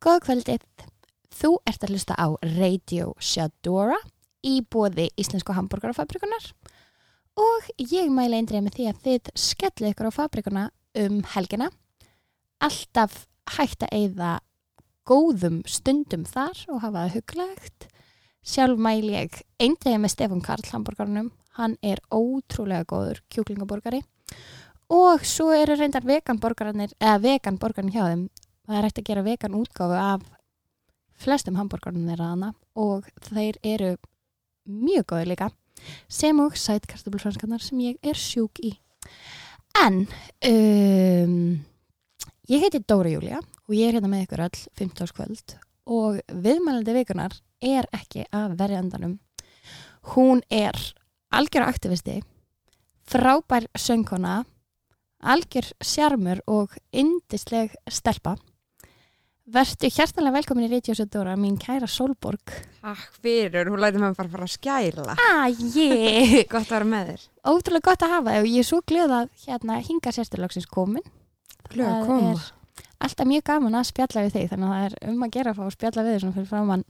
Góða kvöldið. Þú ert að hlusta á Radio Shadora í bóði Íslensku hambúrgarafabrikunar og ég mæla eindrið með því að þið skellið ykkur á fabrikuna um helgina. Alltaf hægt að eyða góðum stundum þar og hafa það huglægt. Sjálf mæl ég eindrið með Stefán Karl hambúrgarunum. Hann er ótrúlega góður kjúklingaborgari og svo eru reyndar veganborgarnir, eða veganborgarnir hjá þeim það er hægt að gera vegan útgáfu af flestum hambúrgarnum þeirra hana og þeir eru mjög góður líka sem og sætkartabulfranskarnar sem ég er sjúk í en um, ég heiti Dóra Júlia og ég er hérna með ykkur öll 15. kvöld og viðmælandi vikunar er ekki að verja endanum hún er algjör aktivisti frábær söngkona algjör sjarmur og indisleg stelpa. Vertu hjertanlega velkomin í Ríðjósöldóra, mín kæra Solborg. Takk fyrir, hún læti maður bara fara að skæla. Æ, Gott að vera með þér. ótrúlega gott að hafa þig og ég er svo glöð að hérna hinga sérsturlöksins komin. Glöð að Það koma. er alltaf mjög gaman að spjalla við þig, þannig að það er um að gera að fá að spjalla við þig svona fyrir framann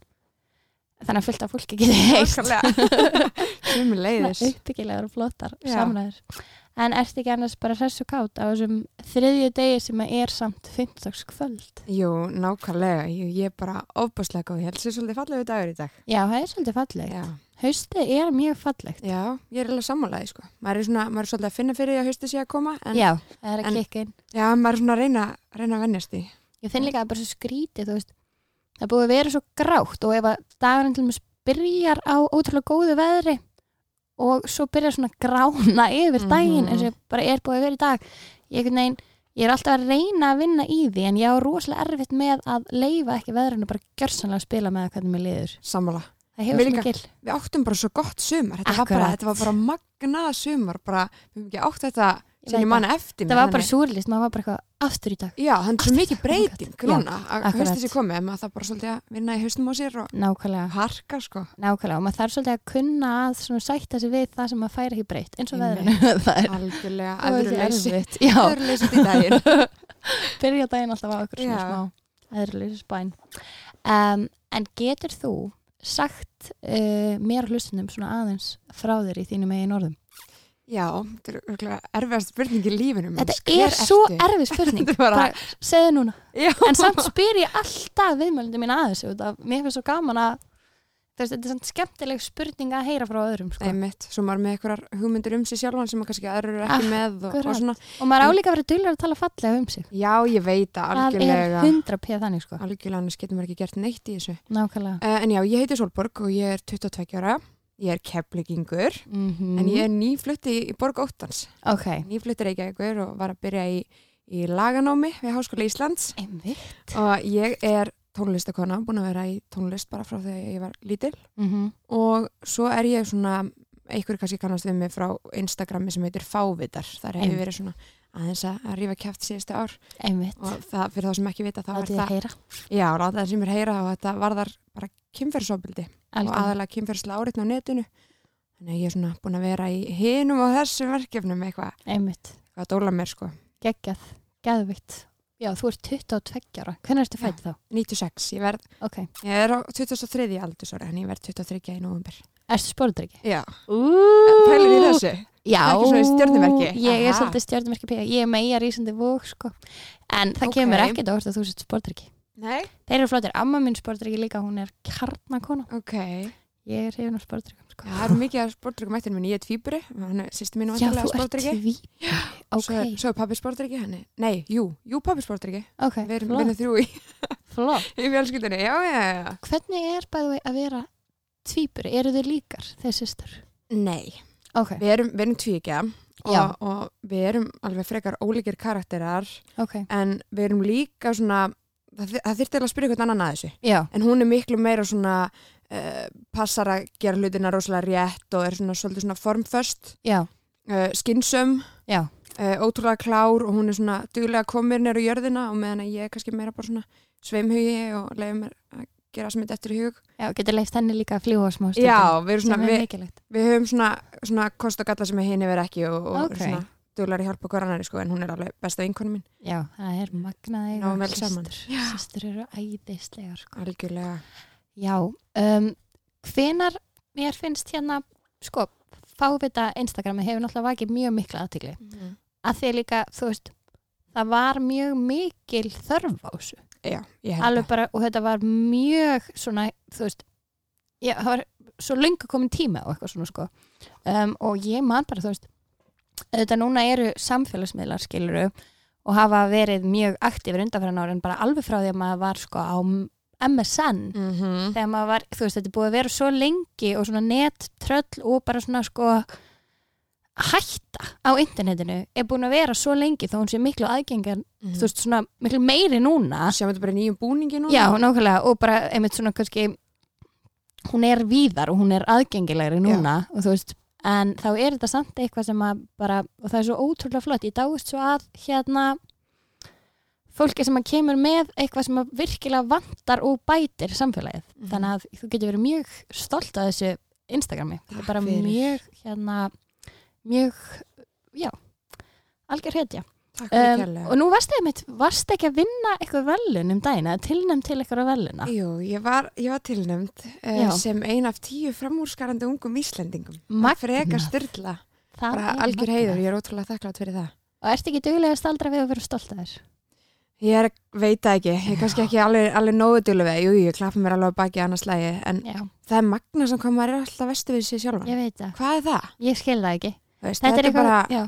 þannig að fullt af fólki geti heist. Sumi leiðis. Uppbyggilegar og flottar samræður. En ert ekki annars bara hressu kátt á þessum þriðju degi sem er samt 15. kvöld? Jú, nákvæmlega. Ég er bara ofbáslega góð. Ég held sér svolítið fallegu dagur í dag. Já, það er svolítið fallegt. Já. Haustið er mjög fallegt. Já, ég er alveg sammálaði, sko. Maður er svona, maður er svolítið að finna fyrir því að hausti sé að koma. En, Já, það er að klikka inn. Já, maður er svona að reyna, reyna að vennjast því. Ég finn líka að það er bara svo skrítið, þú veist. Það búið að vera svo grátt og ef að dagurinn til dæmis byrjar á ótrúlega góðu veðri og svo byrjar svona grána yfir daginn Mhm. eins og bara er búið að vera í dag. Ég, veginn, ég er alltaf að reyna að vinna í því en ég á rosalega erfitt með að leifa ekki veðrinu bara gjörsanlega að spila með hvernig mér liður. Sammála. Líka-. Við áttum bara svo gott sumar. Þetta var bara, þetta var bara magnað sumar. Bara, við hefum ekki átt þetta sem ég manna eftir Það var bara súrlist, maður var bara eitthvað aftur í dag. Já, þannig er svo mikið breyting Já, núna að haustið sér komið, maður það bara svolítið að vinna í haustum á sér og Nákvæmlega. harka sko. Nákvæmlega og maður þarf svolítið að kunna að sætta sig við það sem maður fær ekki breytt eins og veðrinu það er Algjörlega, það er aðurleysi. erfitt. Já, Aðurleysi í daginn. byrja daginn alltaf á okkur svona smá eðruleysi spæn um, En getur þú sagt uh, mér hlustunum svona aðeins frá þér í þínum eigin orðum? Já, þetta er örugglega erfiðast spurning í lífinum. Þetta er svo erfið spurning. Er bara- segðu núna. Já, En samt spyr ég alltaf viðmjöldum mín aðeins mér finnst svo gaman að þetta er svona skemmtileg spurning að heyra frá öðrum sko. einmitt, svo maður er með einhverjar hugmyndir um sig sjálfan sem maður kannski aðrir eru ekki með og, og svona. og maður á líka að vera duglega að tala fallega um sig. Já, ég veit að það er algjörlega, 100 p þannig sko. Algjörlega annars getur maður ekki gert neitt í þessu. nákvæmlega. Uh, en já, ég er 22 ára, ég keflingingur, mm en ég er nýflutti í, í Borg Óttans. ok, Nýflutti Reykjavíkur og var að byrja í, í laganámi við Háskóla Íslands. einmitt. Og ég er tónlistakona, búin að vera í tónlist bara frá þegar ég var lítil. Mm og svo er ég svona einhverju kannski kannast við mig frá Instagrami sem heitir Fávitar, þar hefur verið svona aðeins að rífa kæft síðustu ár. Einmitt, og það fyrir þá sem ekki vita þá var er að það, já, það sem er heyra og þetta varðar bara kynferðsóbildi og Algjörlega. aðalega kynferðsla áritna á netinu. Þannig að ég er svona búin að vera í hinum og þessum verkefnum eitthvað, einmitt, eitthvað að dóla mér sko. Geggjað, geðvitt já, þú ert 22 ára, hvernig ertu fætt þá? 96, ég verð, ok, ég er á 23. aldursóri en ég verð 23 í november ertu spórdryggi? Já, pælir í þessu? Já, Ekki svona í stjörnumerki? ég er svolítið stjórnumerki píka, ég er meira rísandi vók sko, en það Ok. kemur ekkert á orð að þú sért spórdryggi Nei, þeir eru flottir, amma minn spórdryggi líka hún er kjarnakona, ok. Ég er hefðin á spórdryggum sko. Já, það eru mikið að sportdryggum eftir minni, ég er tvíburi hann er sýsti mínu já, vantilega þú ert sportdryggi tví ok, svo, er- svo er pabbi sportdryggi hann er, nei, jú, jú pabbi sportdryggi ok, við erum, við flott, erum þrjú í, flott. í fjölskyldunni, já, já, já Hvernig er bæði að vera tvíburi? Eru þau líkar, þeir sýstur? Nei, Ok, við erum, við erum tvíkja Já. og, og við erum alveg frekar ólíkir karakterar ok, en við erum líka svona það, eiginlega að spyrja eitthvað annan að þessu já, en hún er miklu meira svona uh, passar að gera hlutina rosalega rétt og er svona svolítið svona formföst uh, skinsum já, uh, ótrúlega klár og hún er svona duglega mér nýra jörðina og meðan ég er kannski meira bara svona sveimhugi og leiði mér að gera sem þetta eftir hug. já, getur leift henni líka að fljúa smá stundum. Já, við, svona, við, við höfum svona, svona kost og galla sem er hinn yfir ekki og, og Ok. svona duglar að hjálpa hver annari sko en hún er alveg besta vinkonu mín. Já, það er magnaði Náum vel saman. Sistur eru æðislegar sko. algjörlega. Já, um, hvenar mér finnst hérna sko, fávita Instagrami hefur náttúrulega vakið mjög mikla aðtigli að því líka, þú veist það var mjög mikil þörf á þessu. Já, ég held alveg það. bara, og þetta var mjög svona, þú veist já, það var svo löngu komin tíma og eitthvað svona sko. Um, og ég man bara, þú veist þetta núna eru samfélagsmiðlar skiluru og hafa verið mjög aktífur undanfæran ára en bara alveg frá því að maður var sko á MSN mm þegar maður var, þú veist, þetta er búið að vera svo lengi og svona nettröll og bara svona sko hætta á internetinu er búin að vera svo lengi þó hún sé miklu aðgengar Mhm. þú veist, svona miklu meiri núna. Sjáum þetta bara í nýjum búningi núna? Já, nákvæmlega, og bara einmitt svona kannski hún er víðar og hún er aðgengilegri núna og þú veist, en þá er þetta samt eitthvað sem að bara, og það er svo ótrúlega flott ég dáist svo að hérna fólki sem að kemur með eitthvað sem að virkilega vantar og bætir samfélagið, Mhm. þannig að þú getur verið mjög stolt af þessu Instagrami, þetta er bara fyrir. mjög hérna, mjög já, algjör hetja um, og nú einmitt, varstu ekki að vinna eitthvað velun um daginn, eða tilnæmt til eitthvað veluna Jú, ég var, ég var tilnæmt uh, sem ein af tíu framúrskarandi ungum Íslendingum. Magnað. Freka styrla. Það Bara algjör heiður, ég er ótrúlega þakklátt fyrir það. Og ertu ekki duglega að staldra við að vera stolt af þér? Ég er, veit það ekki, ég er kannski ekki alveg, alveg nógu djúlega við, jú, ég klappa mér alveg baki annars lægi, en Já, það er magna sem kom, maður er alltaf vestu við sér sjálfa. ég veit það. Hvað er það? Ég skil það ekki. Veist, Þetta, er eitthvað, bara,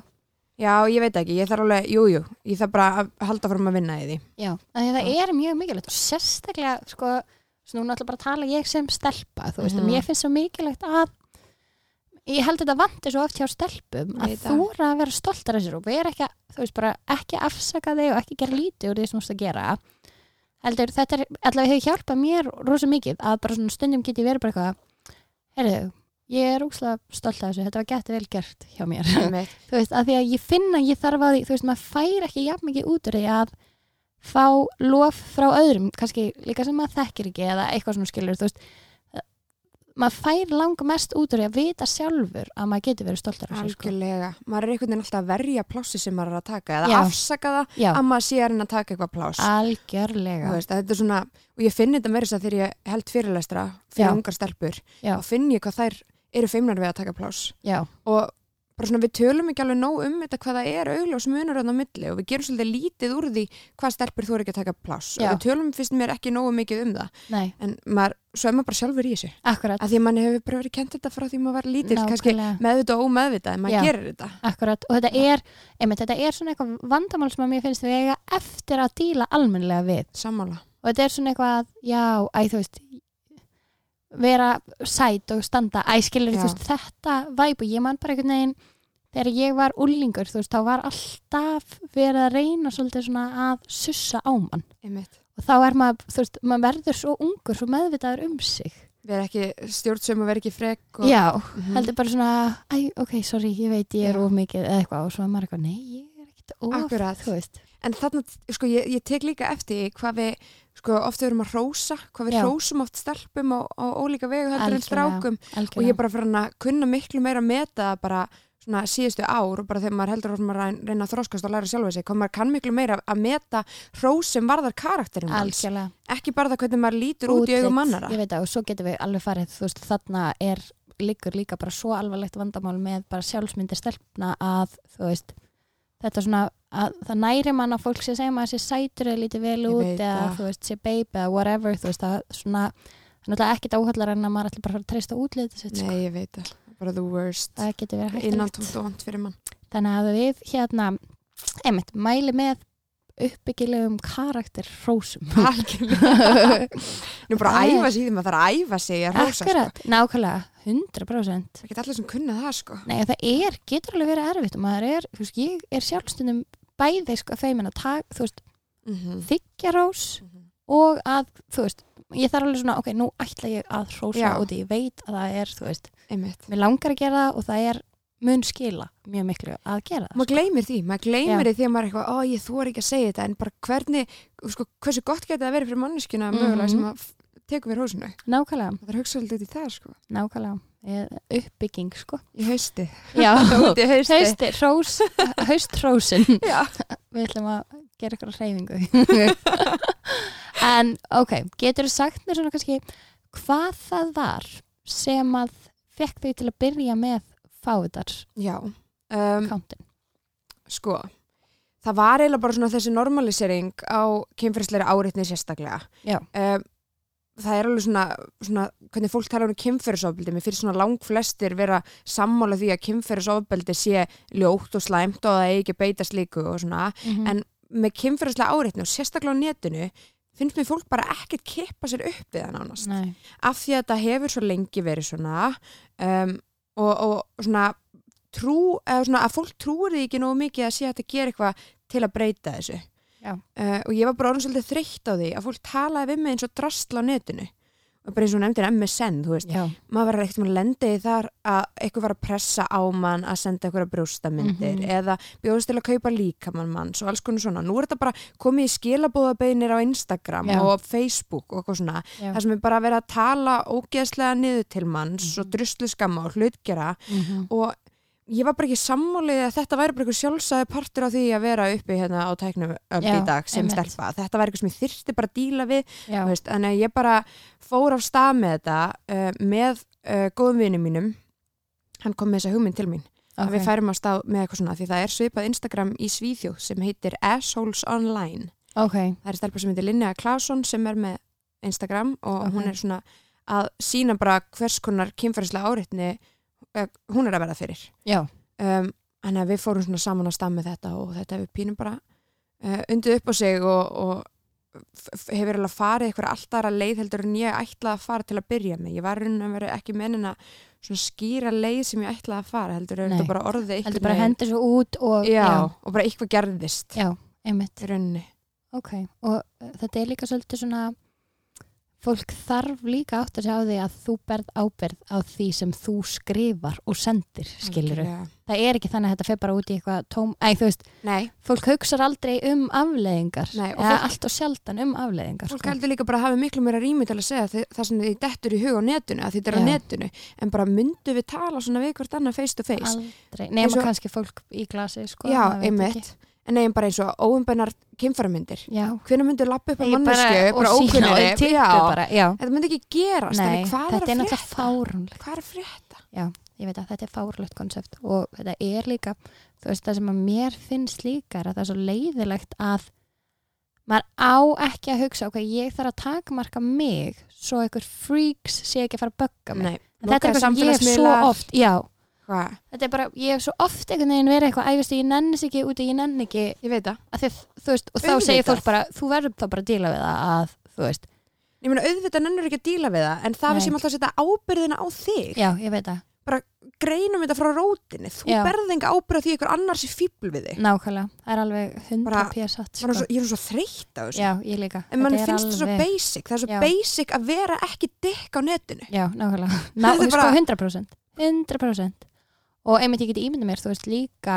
já, ég veit ekki, ég þarf alveg, jú, jú, ég þarf bara að halda fram að vinna í því. já. Það er mjög mikilvægt og sérstaklega, sko, nú náttúrulega bara tala ég sem stelpa, þú veist, Mhm. og mér finnst svo mikilvægt að ég held þetta vanti svo oft hjá stelpum að það. þúra að vera stoltar af sér og vera ekki, að- þú veist, bara ekki afsaka þig og ekki gera lítið úr því sem þú veist að gera heldur, þetta er, allavega hefur hjálpað mér rosa mikið að bara svona stundum get ég verið bara eitthvað heyrðu, ég er úkslega stolt af þessu, þetta var gett vel gert hjá mér. Þú veist, að því að ég finna ég þarf að þú veist, maður fær ekki jafn mikið út úr því að fá lof frá öðrum, kannski líka sem maður þekkir ekki eða eitthvað svona skilur, þú veist. Maður fær langa mest út úr því að vita sjálfur að maður getur verið stoltar af sér, sko. Algjörlega, maður er einhvern veginn alltaf að verja plássi sem maður er að taka eða Já. afsaka það Já, að maður sé að reyna að taka eitthvað pláss. algjörlega. Veist, þetta er svona, og ég finn þetta meira þess að þegar ég held fyrirlestra fyrir ungar stelpur, þá finn ég hvað þær eru feimnar við að taka pláss. Já, og bara svona við tölum ekki alveg nóg um þetta hvað það er augljós munur á milli og við gerum svolítið lítið úr því hvað stelpur þú er ekki að taka pláss. Já. og við tölum fyrst mér ekki nógu mikið um það. Nei, en maður, svo er maður bara sjálfur í þessu. Akkurat. Að því að mann hefur bara verið kent þetta frá því maður var lítill kannski meðvitað og ómeðvitað en maður Já. gerir þetta. Akkurat, og þetta er, einmitt, þetta er svona eitthvað vandamál sem að mér finnst við eiga eftir að díla almennilega við. Sammála. Og þetta er svona eitthvað, já, æ, þú veist vera sæt og standa, æ, skilur Já. þú veist þetta væp og ég man bara einhvern veginn þegar ég var úlingur, þú veist, þá var alltaf verið að reyna svolítið svona að sussa á mann Einmitt. og þá er maður, þú veist, maður verður svo ungur svo meðvitaður um sig vera ekki stjórnsum og vera ekki frek og, já, Mhm. heldur bara svona æ, ok, sorry, ég veit ég er Já. of mikið eða eitthvað og svo er maður eitthvað, nei, ég er ekkert of Akkurat. þú veist, en þarna, sko, ég, ég tek líka eftir hvað við, sko, oft við erum að rósa hvað við Já. rósum oft stelpum á, á ólíka vegu heldur en strákum. Algjörlega og ég er bara fyrir að kunna miklu meira að meta bara svona síðustu ár og bara þegar maður heldur að maður að reyna að þróskast og læra sjálfa sig, hvað maður kann miklu meira að meta hrós sem varðar karakterin hans. Algjörlega. Ekki bara það hvernig maður lítur út í Útlit, augum mannara ég veit það og svo getum við alveg farið þú veist þarna er liggur líka bara svo alvarlegt vandamál með bara sjálfsmyndir stelpna að þú veist þetta svona að það næri mann að fólk sé segja maður sé sætur eða lítið vel út eða þú veist sé babe eða whatever þú veist það svona það er náttúrulega ekkit áhallar en að maður ætla bara að treysta útlitið sitt sko. Nei, ég veit það, bara the worst. Það getur verið mann. Þannig að við hérna einmitt mæli með uppbyggilegum karakter hrósum. Nú bara að æfa sig því maður þarf að æfa sig að rósa sko. nákvæmlega 100% Það geta allir sem kunna það sko Nei, það er, getur alveg verið erfitt og maður er, þú veist, ég er sjálfstundum bæði sko feimin að taka, þú veist, mm -hmm. þykja rós og að, þú veist, ég þarf alveg svona, ok, nú ætla ég að rósa Já. og því ég veit að það er, þú veist, Einmitt mér langar að gera það og það er mun skila mjög miklu að gera maður gleymir því, maður gleymir því þegar maður er eitthvað, ó ég þór ekki að segja þetta en bara hvernig, sko, hversu gott geta það verið fyrir manneskjuna Mhm. mögulega sem að tekur við hrósinu nákvæmlega, það er hugsa alltaf út í það sko. Nákvæmlega. Uppbygging sko. Í hausti já, í hausti hausti, hrós. Haustrósin. Já, við ætlum að gera eitthvað reyfingu en ok, getur þú sagt mér svona kannski hvað það var sem að fekk þau til að byrja með fávitar já. Um, kántin sko það var eiginlega bara svona þessi normalisering á kynferðsleiri áreitni sérstaklega. Já. um, það er alveg svona, svona hvernig fólk tala um kynferðsofbeldi mér finnst svona lang flestir vera sammála því að kynferðsofbeldi sé ljótt og slæmt og það eigi ekki að beita slíku og svona. Mm En- með kynferðslega áreitni og sérstaklega á netinu finnst mér fólk bara ekkert kippa sér upp við það nánast. Nei, af því að þetta hefur svo lengi verið svona um, og, og svona trú, eða svona að fólk trúir því ekki nógu mikið að sé að þetta gera eitthvað til að breyta þessu. Uh, og ég var bara orðin svolítið þreytt á því að fólk talaði við mig eins og drastla á netinu bara eins og nefndir MSN þú veist, já, maður verður ekkert með lendið þar að eitthvað var að pressa á mann að senda eitthvað brjóstamyndir Mhm. eða bjóðast til að kaupa líkamann manns og alls konar svona. Nú er þetta bara komið í skilabóðabeinir á Instagram Já. og Facebook og eitthvað svona. já. Það sem er bara verið að tala ógeðslega niður til manns Mhm. og druslu skamma og hlutgera Mhm. og ég var bara ekki sammálið að þetta væri bara eitthvað sjálfsæði partur á því að vera uppi hérna á tæknum öll í dag sem einmitt. stelpa. Þetta væri eitthvað sem ég þyrsti bara að díla við veist, þannig að ég bara fór af stað með þetta uh, með uh, góðum vinum mínum hann kom með þessa hugmynd til mín að við færum á stað með eitthvað svona því það er svipað Instagram í Svíþjóð sem heitir Assholes Online ok, það er stelpa sem heitir Linnea Claesson sem er með Instagram og Ok. hún er svona að sína bara hvers konar kynferðislega áreitni hún er að verða fyrir. Um, að við fórum svona saman að stað með þetta og þetta hefur pínum bara uh, undið upp á sig og, og hefur alveg farið eitthvað alltaf aðra leið heldur en ég ætlaði að fara til að byrja með. Ég var raunin að vera ekki mennin að svona skýra leið sem ég ætlaði að fara heldur er Nei. þetta bara orðið einhvern heldur bara veginn- hendur svo út og já, já, og bara eitthvað gerðist já einmitt. Ok, og uh, þetta er líka svolítið svona fólk þarf líka átt að segja á því að þú berð áberð á því sem þú skrifar og sendir, skilur Algjörlega. Það er ekki þannig að þetta fer bara út í eitthvað tóm, æ, þú veist, Nei, fólk hugsar aldrei um afleðingar, Nei, eða fólk- allt og sjaldan um afleðingar, fólk heldur líka bara að hafa miklu meira rými til að segja þi- það sem þið dettur í hug á netinu að þetta er á Já. netinu en bara myndu við tala svona við hvort annað face to face Aldrei, nema kannski fólk í glasi, sko. já, einmitt ekki. En neginn bara eins og óumbennar kynfæramyndir. Já, hvernig myndir lappa upp á mannesku bara, og sína og tippu já, já. þetta myndi ekki gerast Nei, hvað er er hvað er frétta? Ég veit að þetta er fárlegt konsept og þetta er líka, veist það sem að mér finnst líka að það er svo leiðilegt að maður á ekki að hugsa ok, ég þarf að takmarka mig svo einhver freaks sé ekki að fara að bögga mig. Þetta er eitthvað sem ég svo oft já, Hvað? þetta er bara, ég hef svo oft einhvern veginn verið eitthvað, ægust ég nennis ekki út ég nenni ekki, ég veit það að þið, veist og þá segir Auðvitað. fólk bara, þú verður þá bara að díla við það að, þú veist, ég meina auðvitað nennur ekki að díla við það en það Nei. við sem alltaf að setja ábyrðina á þig já, ég veit það greinum þetta frá rótinni þú Já. berði enga ábyrða því ykkur annars er fíbl við þig nákvæmlega, það er alveg 100 Bara- p.s. Bara Sko. svo, ég er svo þreytt á þessu já, ég líka en mann Þetta er finnst það svo alveg- basic það er svo Já. basic að vera ekki dikk á netinu Já, nákvæmlega. Ná, Þetta er sko, bara- 100%. 100%. Og einmitt ég geti ímyndið mér, þú veist, líka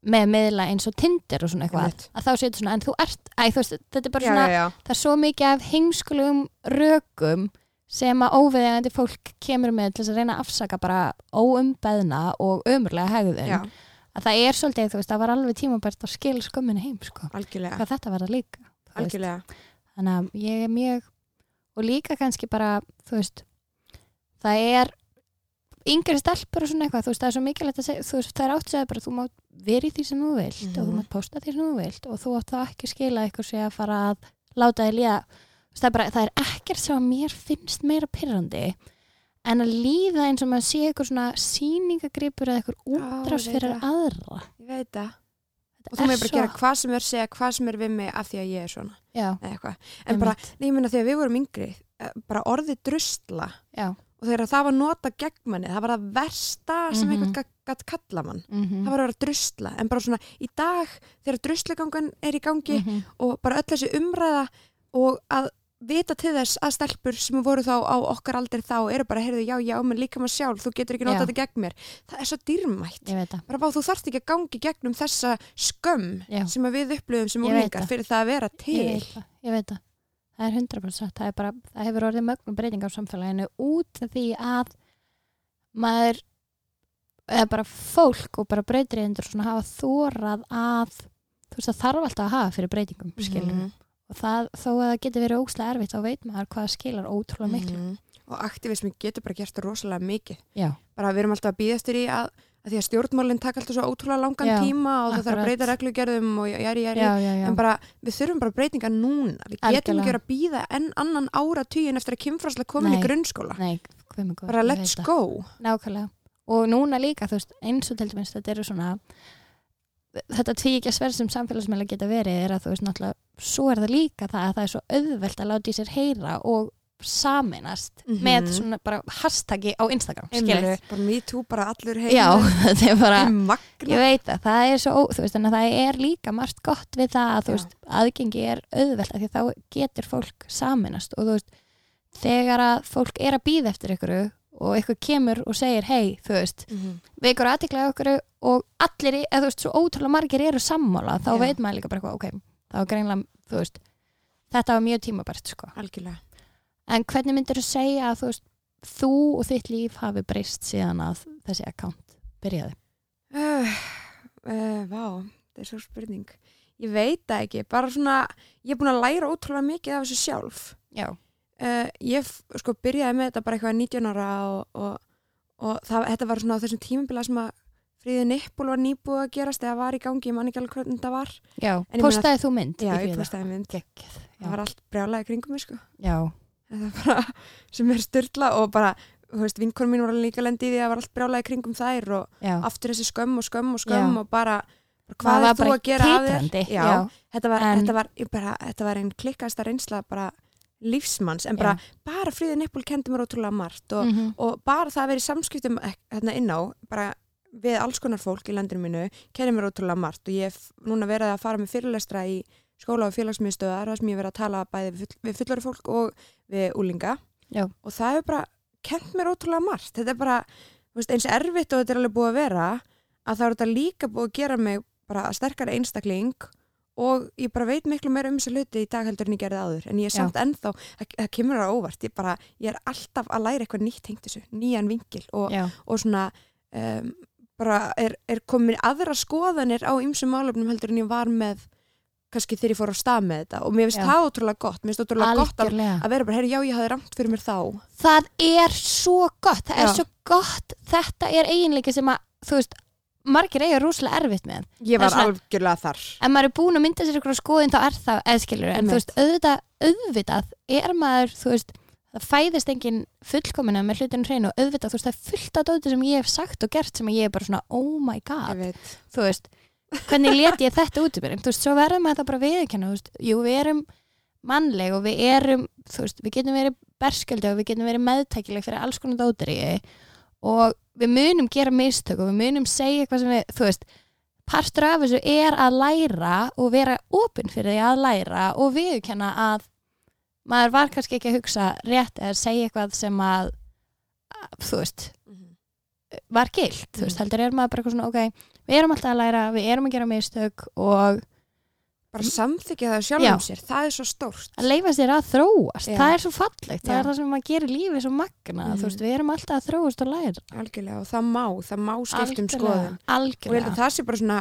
með meðla eins og Tinder og svona eitthvað, að þá séu svona, en þú ert, æ, þú veist, þetta er bara já, svona, já, já. það er svo mikið af heimskulegum rökum sem að óveðegandi fólk kemur með til þess að reyna að afsaka bara óumbeðna og ömurlega hegðun. Að það er svolítið, þú veist, það var alveg tímabært að skil skömminni heim, sko. algjörlega, Hvað þetta líka. þú veist. algjörlega. þannig að ég er mjög og líka kannski bara þú veist það er yngri stelpur og svona eitthvað þú veist það er svo mikilvægt að segja þú veist það er átt að segja bara þú mátt vera í því sem þú vilt og þú Mhm. mátt posta því sem þú vilt og þú átt það ekki skila eitthvað sé að fara að láta þig líða. Það er, bara, það er ekkert sem að mér finnst meira pyrrandi en að líða eins og maður sé eitthvað svona sýningagripur eða eitthvað ég útrás fyrir aðra. Ég veit það. Og þú er með bara gera hvað sem er segja hvað sem er við mig af því að ég er svona en bara, einmitt. nei, ég meina þegar við vorum yngri eh, bara orðið drustla já, og þegar það var nota gegn manni það var það versta sem Mhm. einhvern gat, gat kalla mann mm það var að vera drustla, en bara svona í dag þegar drustlegangan er í gangi -hmm. og bara öll þessi umræða og að vita til þess að stelpur sem voru þá á okkar aldrei þá eru bara, heyrðu, já, já, menn líka maður sjálf þú getur ekki Já. notað þetta gegn mér það er svo dýrmætt ég bara bá, þú þarft ekki að gangi gegnum þessa skömm Já. sem við upplöfum sem Ég það. fyrir það að vera ég til veit það, ég veit það það er 100% satt. það, er bara, það hefur orðið mögnum breyting á samfélaginu út af því að maður eða bara fólk og bara breytriðendur svona hafa þórað að þú veist það þarf alltaf að hafa fyrir breytingum skilur Mhm. og það, þó að það getur verið óslega erfitt þá veit maður hvað skilar ótrúlega miklu Mhm. og aktivismi getur bara gert rosalega mikið já, bara við erum alltaf að býða eftir í að, að því að stjórnmálinn taka alltaf svo ótrúlega langan Já, tíma og það þarf að breyta reglugerðum og jæri, jæri, en bara við þurfum bara breytinga núna. Við getum Algjörlega. ekki verið að býða enn annan ára tíin eftir að kynfræslega komin Nei. í grunnskóla. Nei, bara let's go. Nákvæmlega. Og núna líka, veist, eins og til dæmis þetta eru svona þetta tvíkja sverð sem samfélagsmeila geta verið er að þú veist náttúrulega, svo er það líka það að það er svo auðvelt að láta í sér heyra og saminast Mhm. með svona bara hashtaggi á Instagram, skilur bara me too, bara allur heim Já, þetta er bara ég veit að það er svo, þú veist, en það er líka margt gott við það að þú veist, aðgengi er auðvelt af því að þá getur fólk saminast og þú veist, þegar að fólk er að býða eftir ykkur og ykkur kemur og segir, hei, þú veist Mhm. veikur aðtiklega okkur og allir, eða þú veist, svo ótrúlega margir eru sammála, þá Já. veit maður líka bara ok, þá greinlega, þú veist þetta var mjög tímabært, sko. Algjörlega en hvernig myndir þú segja að þú veist, þú og þitt líf hafi breyst síðan að þessi account byrjaði? uh, uh, vá, þetta er svo spurning. Ég veit það ekki, bara svona ég er búin að læra ótrúlega mikið af þessu sjálf. Já, uh, ég sko byrjaði með þetta bara eitthvað 19 ára og, og, og það, þetta var svona á þessum tímabila sem að Fríði Nippul var nýbúið að gerast eða var í gangi, ég man ekki alveg hvernig þetta var. Já, postaði þú mynd? já, í ég postaði mynd, það já, var allt brjálaði kringum mig sko. Já, það bara, sem er styrla og bara, vinkonum mín var líka lendi í því að það var allt brjálaði kringum þær og já aftur þessi skömm og skömm og skömm Já. og bara, hvað er þú að gera að þér já. Þetta, var, En- þetta, var, bara, þetta var einn klikkasta reynsla bara lífsmanns en bara, bara Fríði Nippul kendi mér ótrúlega margt og, Mhm. og bara það að vera í samskiptum ek- hérna inn á, bara við alls konar fólk í landinu mínu, kendi mér ótrúlega margt og ég hef núna verið að fara með fyrirlestra í skóla og félagsmiðstöðar þar sem ég verið að tala bæði við fullari fólk og við úlinga Já. og það hefur bara kent mér ótrúlega margt. Þetta er bara, veist, eins erfitt og þetta er alveg búið að vera að það er þetta líka búið að gera mig bara sterkari einstakling og ég bara veit miklu meira um þessu hluti í dag heldur en ég gerði áður. En ég er Já. samt ennþá, það, kemur það óvart. Ég, bara, ég er alltaf að læra eitthvað nýtt tengt þessu, nýjan vingil og, já, og svona um, bara er, er komin aðra skoðanir á ymsum málefnum heldur en ég var með kannski þegar ég fór á stað með þetta. Og mér finnst það ótrúlega gott. Mér finnst ótrúlega gott að, algjörlega. vera bara, herri, já, ég hafði ramt fyrir mér þá. Það er svo gott. Það er Já. svo gott, þetta er eiginleiki sem að, þú veist, margir eiga rúslega erfitt með. Ég var algjörlega þar. Ef maður er búin að mynda sér ykkur skoðin þá er það eðskilur, en Einmitt. þú veist, auðvitað auðvitað er maður, þú veist það fæðist engin fullkomina með hlutinu hreinu og auðvitað, þú veist, það er fullt af dóti sem ég hef sagt og gert sem ég er bara svona, oh my god. Þú veist, hvernig let ég þetta út í mér? En þú veist, svo verðum við það bara veist, jú, við erum mannleg og við erum, þú veist, við getum verið bersköldu og við getum verið meðtækileg fyrir alls konar dótari og við munum gera mistök og við munum segja eitthvað sem við, þú veist partur af þessu er að læra og vera opinn fyrir því að læra og viðkjanna að maður var kannski ekki að hugsa rétt eða segja eitthvað sem að þú veist, var gilt þú veist, Mhm. heldur er maður bara eitthvað svona ok, við erum alltaf að læra, við erum að gera mistök og bara samþykja það Já. sjálfum sér, það er svo stórt. Að leifa sér að þróast Já. það er svo fallegt, það Já. er það sem maður gerir lífið svo magna, Mhm. þú veist, við erum alltaf að þróast og læra. Algjörlega og það má, það má skiptum skoðum Algjörlega, og ég held að það sé bara svona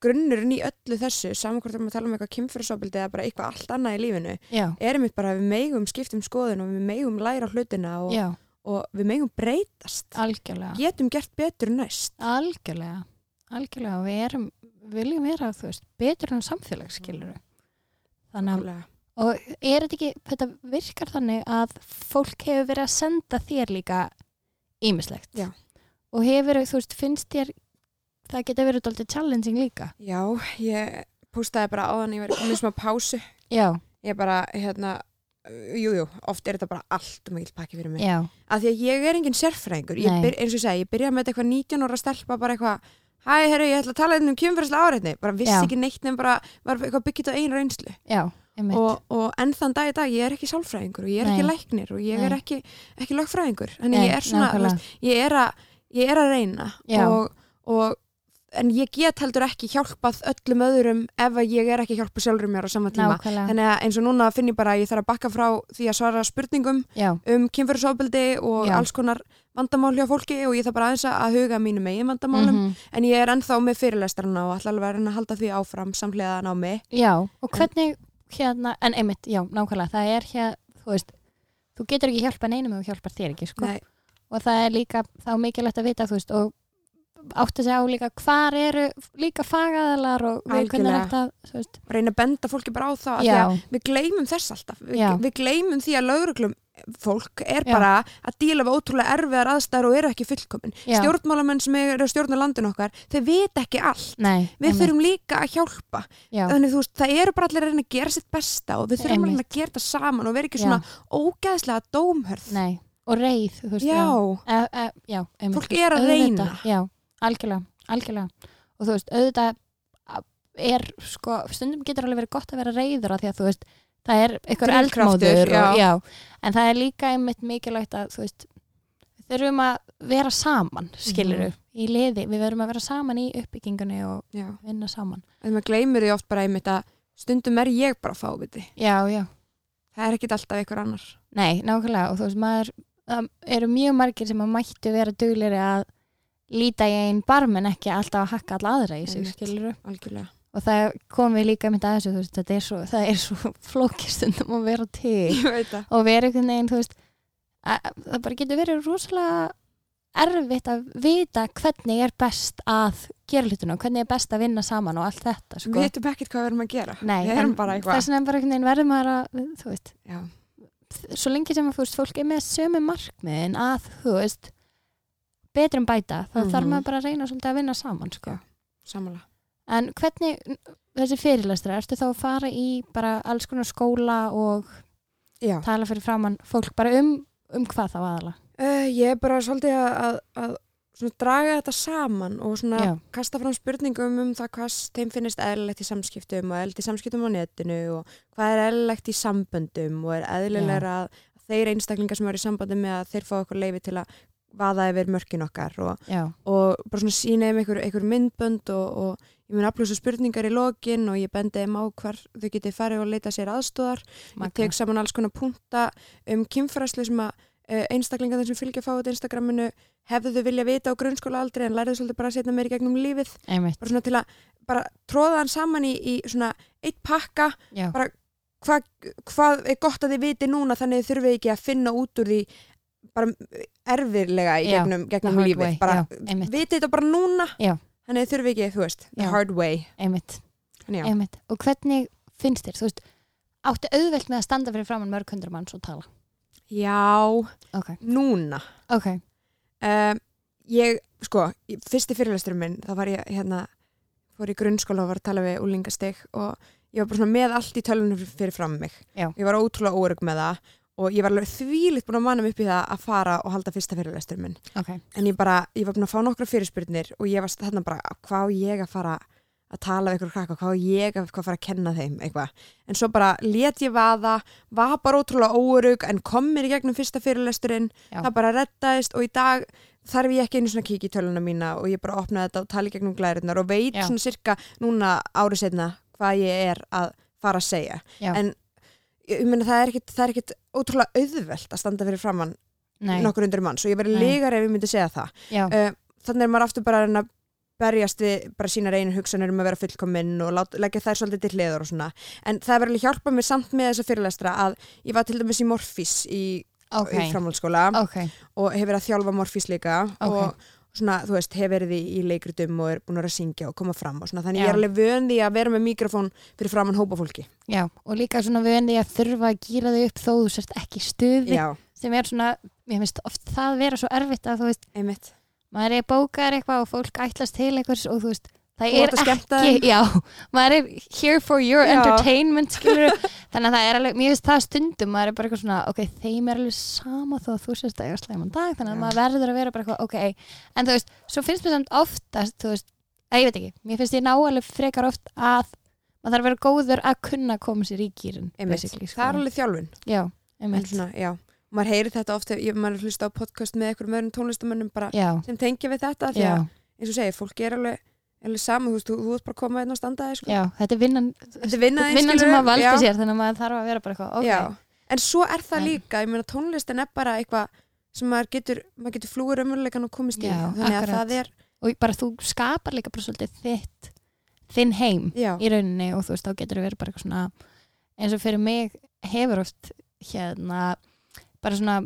grunnurinn í öllu þessu saman hvort við erum að tala um eitthvað kynfyrirsopildi eða bara eitthvað allt annað í lífinu já, er einmitt bara við megum skiptum skoðun og við megum læra hlutina og, og við megum breytast. Algjörlega. Getum gert betur næst. Algjörlega, algjörlega við erum, viljum vera, þú veist betur en samfélag, skilur þannig að. Og er þetta ekki, þetta virkar þannig að fólk hefur verið að senda þér líka ímislegt. Já. Og hefur, þú veist, finnst þér, það geta verið dálítið challenging líka. Já, ég postaði bara áðan ég var komin smá pásu Já, ég bara, hérna Jújú, jú, oft er þetta bara allt um mikil pakki fyrir mig. já, Af því að ég er engin sérfræðingur. Byr, eins og ég segi, ég byrjaði með eitthvað 19 ára stelpa, bara eitthvað, hæ, herru, ég ætla að tala hérna um kjömfærslega áreitni. Bara vissi Já. ekki neitt nefn bara, var eitthvað byggjit á einu reynslu. já. Og, og enn þann dag í dag, ég er ekki sálfræðingur og ég er Nei. ekki læknir og ég Nei. er ekki, ekki lögfræðingur. Þannig Nei, ég er svona, nákvæmlega. veist, ég er að, ég er að reyna Já. og, og en ég get heldur ekki hjálpað öllum öðrum ef að ég er ekki að hjálpa sjálfur mér á sama tíma nákvæmlega þannig að eins og núna finn ég bara að ég þarf að bakka frá því að svara spurningum já, um kynfærisofbeldi og Já. alls konar vandamál hjá fólki og ég þarf bara aðeins að huga mínu megin vandamálum mhm. en ég er ennþá með fyrirlestrana og ætla alveg að halda því áfram samhliða námi já, og hvernig hérna, en einmitt, já, nákvæmlega það er hér, þú veist þú getur ekki hjálpa neinum ef þú hjálpar þér ekki sko. Nei, og það er líka þá mikilvægt að vita þú veist, og átti sig á líka hvar eru líka fagaðalar og við hvernig er þetta reyna að benda fólki bara á það að við gleymum þess alltaf. Við, við gleymum því að lauruglum fólk er Já. bara að díla við ótrúlega erfiðar aðstæður og eru ekki fullkomin. Já, stjórnmálamenn sem eru að stjórna landin okkar þeir vita ekki allt. Nei, við einmitt, þurfum líka að hjálpa. Já, þannig þú veist, það eru bara allir að reyna að gera sitt besta og við þurfum að Einmitt. að gera það saman og vera ekki svona ógæðslega dómhörð. Nei, og reið þú veist, e, e, Fólk er að reyna. Algjörlega, algjörlega. Og þú veist, auðvitað er sko, stundum getur alveg verið gott að vera reyður af því að þú veist, það er eitthvað eldmóður já. já, en það er líka einmitt mikilvægt að þú veist þurfum að vera saman skilur Mhm. í liði, við verum að vera saman í uppbyggingunni og já. vinna saman. En maður gleymir því oft bara einmitt að stundum er ég bara fáviti. Já, já, það er ekkit alltaf einhver annar. Nei, nákvæmlega. Og þú veist, maður það eru mjög margir sem að mættu vera duglir að líta í einn barm en ekki alltaf að hakka alla aðra í sig, Einmitt. skilur algjörlega. Og það kom við líka mynd að þessu, þú veist, þetta er svo, það er svo flókistundum að vera til. Ég veit það. Og vera einhvern veginn, þú veist að, það bara getur verið rosalega erfitt að vita hvernig er best að gera hlutuna og hvernig er best að vinna saman og allt þetta sko. við veitum ekkert hvað við erum að gera. Nei, við erum bara eitthvað. þess vegna er bara einhvern veginn verður maður að þú veist, já, svo lengi sem að þú veist, fólk er með sömu markmiðin að þú veist betrum bæta, þá Mhm. þarf maður bara að reyna svolítið að vinna saman sko. samanlega en hvernig, þessi fyrirlestra ertu þá að fara í bara alls konar skóla og já, tala fyrir framann fólk? Bara um, um hvað þá aðala uh, ég er bara svolítið að, að, að draga þetta saman og kasta fram spurningum um það hvað þeim finnist eðlilegt í samskiptum og eðlilegt í samskiptum á netinu og hvað er eðlilegt í samböndum og er eðlilegra að þeir einstaklingar sem eru í sambandi með að þeir fá okkur leifi til að vaða yfir mörkin okkar og, og bara svona sína þeim einhver, einhver myndbönd og, og ég mun aflúsa spurningar í lokin og ég bendi þeim á hvar þau geti farið og leita sér aðstóðar ég tek saman alls konar punta um kynfræslu sem að uh, einstaklingar sem fylgja fáið Instagraminu hefðu þau vilja vita á grunnskóla aldrei en lærðu svolítið bara að setja meir í gegnum lífið. Einmitt, bara svona til að bara tróða hann saman í, í svona eitt pakka. Já, bara hvað hva er gott að þið viti núna þannig þurfið ekki að finna út úr því bara erfirlega í gegnum, gegnum lífið. bara vitið þetta bara núna? Já. þannig þið þurfið ekki, þú veist, the hard way. Einmitt, einmitt. Og hvernig finnst þér, þú veist áttu auðvelt með að standa fyrir framann mörg hundra manns og tala? Já. Ok, núna. Ok, um, ég, sko, fyrsti fyrirlesturum minn, þá var ég hérna, fór í grunnskóla og var að tala við úlingasteg og ég var bara svona með allt í tölunum fyrir, fram mig. Já. Ég var ótrúlega órygg með það og ég var alveg þvílitt búin að manna mig upp í það að fara og halda fyrsta fyrirlesturum minn. ok En ég bara, ég var búin að fá nokkra fyrirspurnir og ég var þarna bara, hvað ég að fara að tala við ykkur krakka, hvað ég að hvað fara að kenna þeim, eitthvað. En svo bara let ég vaða, var bara ótrúlega órygg en kom mér í gegnum fyrsta fyrirlesturinn Já. það bara rettaðist og í dag þarf ég ekki einu svona kíkja í töluna mína og ég bara opnaði þetta og tala í gegnum glæriðnar og veit Já. svona cirka núna árið setna hvað ég er að fara að segja Já. en meina það er ekkit, það er ekkit ótrúlega auðvelt að standa fyrir framann Nei, nokkur undir manns og ég verið Nei. legar ef ég myndi segja það. Uh, þannig er maður aftur bara að berjast við bara sína reynir hugsanir um að vera fullkominn og lát, leggja þær svolítið til hliður og svona. En það alveg hjálpa mér samt með þessa fyrirlestra að ég var til dæmis í Morfís í, ok. í framhaldsskóla ok, og hef verið að þjálfa morfís líka Ok. og svona, þú veist, hef verið í, leikritum og er búin að syngja og koma fram og svona, þannig Já. ég er alveg vön því að vera með mikrofón fyrir framann hópa fólki. já og líka svona enni að þurfa að gýra þig upp þó þú sért ekki stuði Já, sem er svona, ég finnst oft það vera svo erfitt að þú veist, einmitt. maður er bókar eitthvað og fólk ætlast til einhvers og þú veist, það er ekki, já, maður er here for your Já. entertainment, þannig að það er alveg, mér finnst það stundum maður er bara eitthvað svona, ok, þeim er alveg sama þó að þú sést að ég er slæman dag, þannig að Já. maður verður að vera bara eitthvað, ok, en þú veist svo finnst mér samt oftast, þú veist að ég veit ekki, mér finnst ég ná alveg frekar oft að maður þarf að vera góður að kunna koma sér í sko. Það er alveg þjálfun. já, einmitt, svona, já. Og maður heyrir þetta ofta, ég maður hlusta á podcast með einhverjum öðrum tónlistamönnum sem tengja við þetta því að eins og segir, fólk er alveg Eller saman, þú veist, þú, ert bara að koma einn og standa þig, sko. já, þetta er vinnan Þetta er vinnan, vinnan sem skilurðu, maður valdi já. sér þannig að maður þarf að vera bara eitthvað ok, Já, en svo er það En- líka, ég meina tónlistin er bara eitthvað sem maður getur, maður getur flúið raunveruleikan og komist í, Já, þannig að akkurat. það er, og bara þú skapar líka bara svolítið þitt þinn heim já, í rauninni og þú veist, þá getur þú verið bara eitthvað svona eins og fyrir mig hefur oft hérna bara svona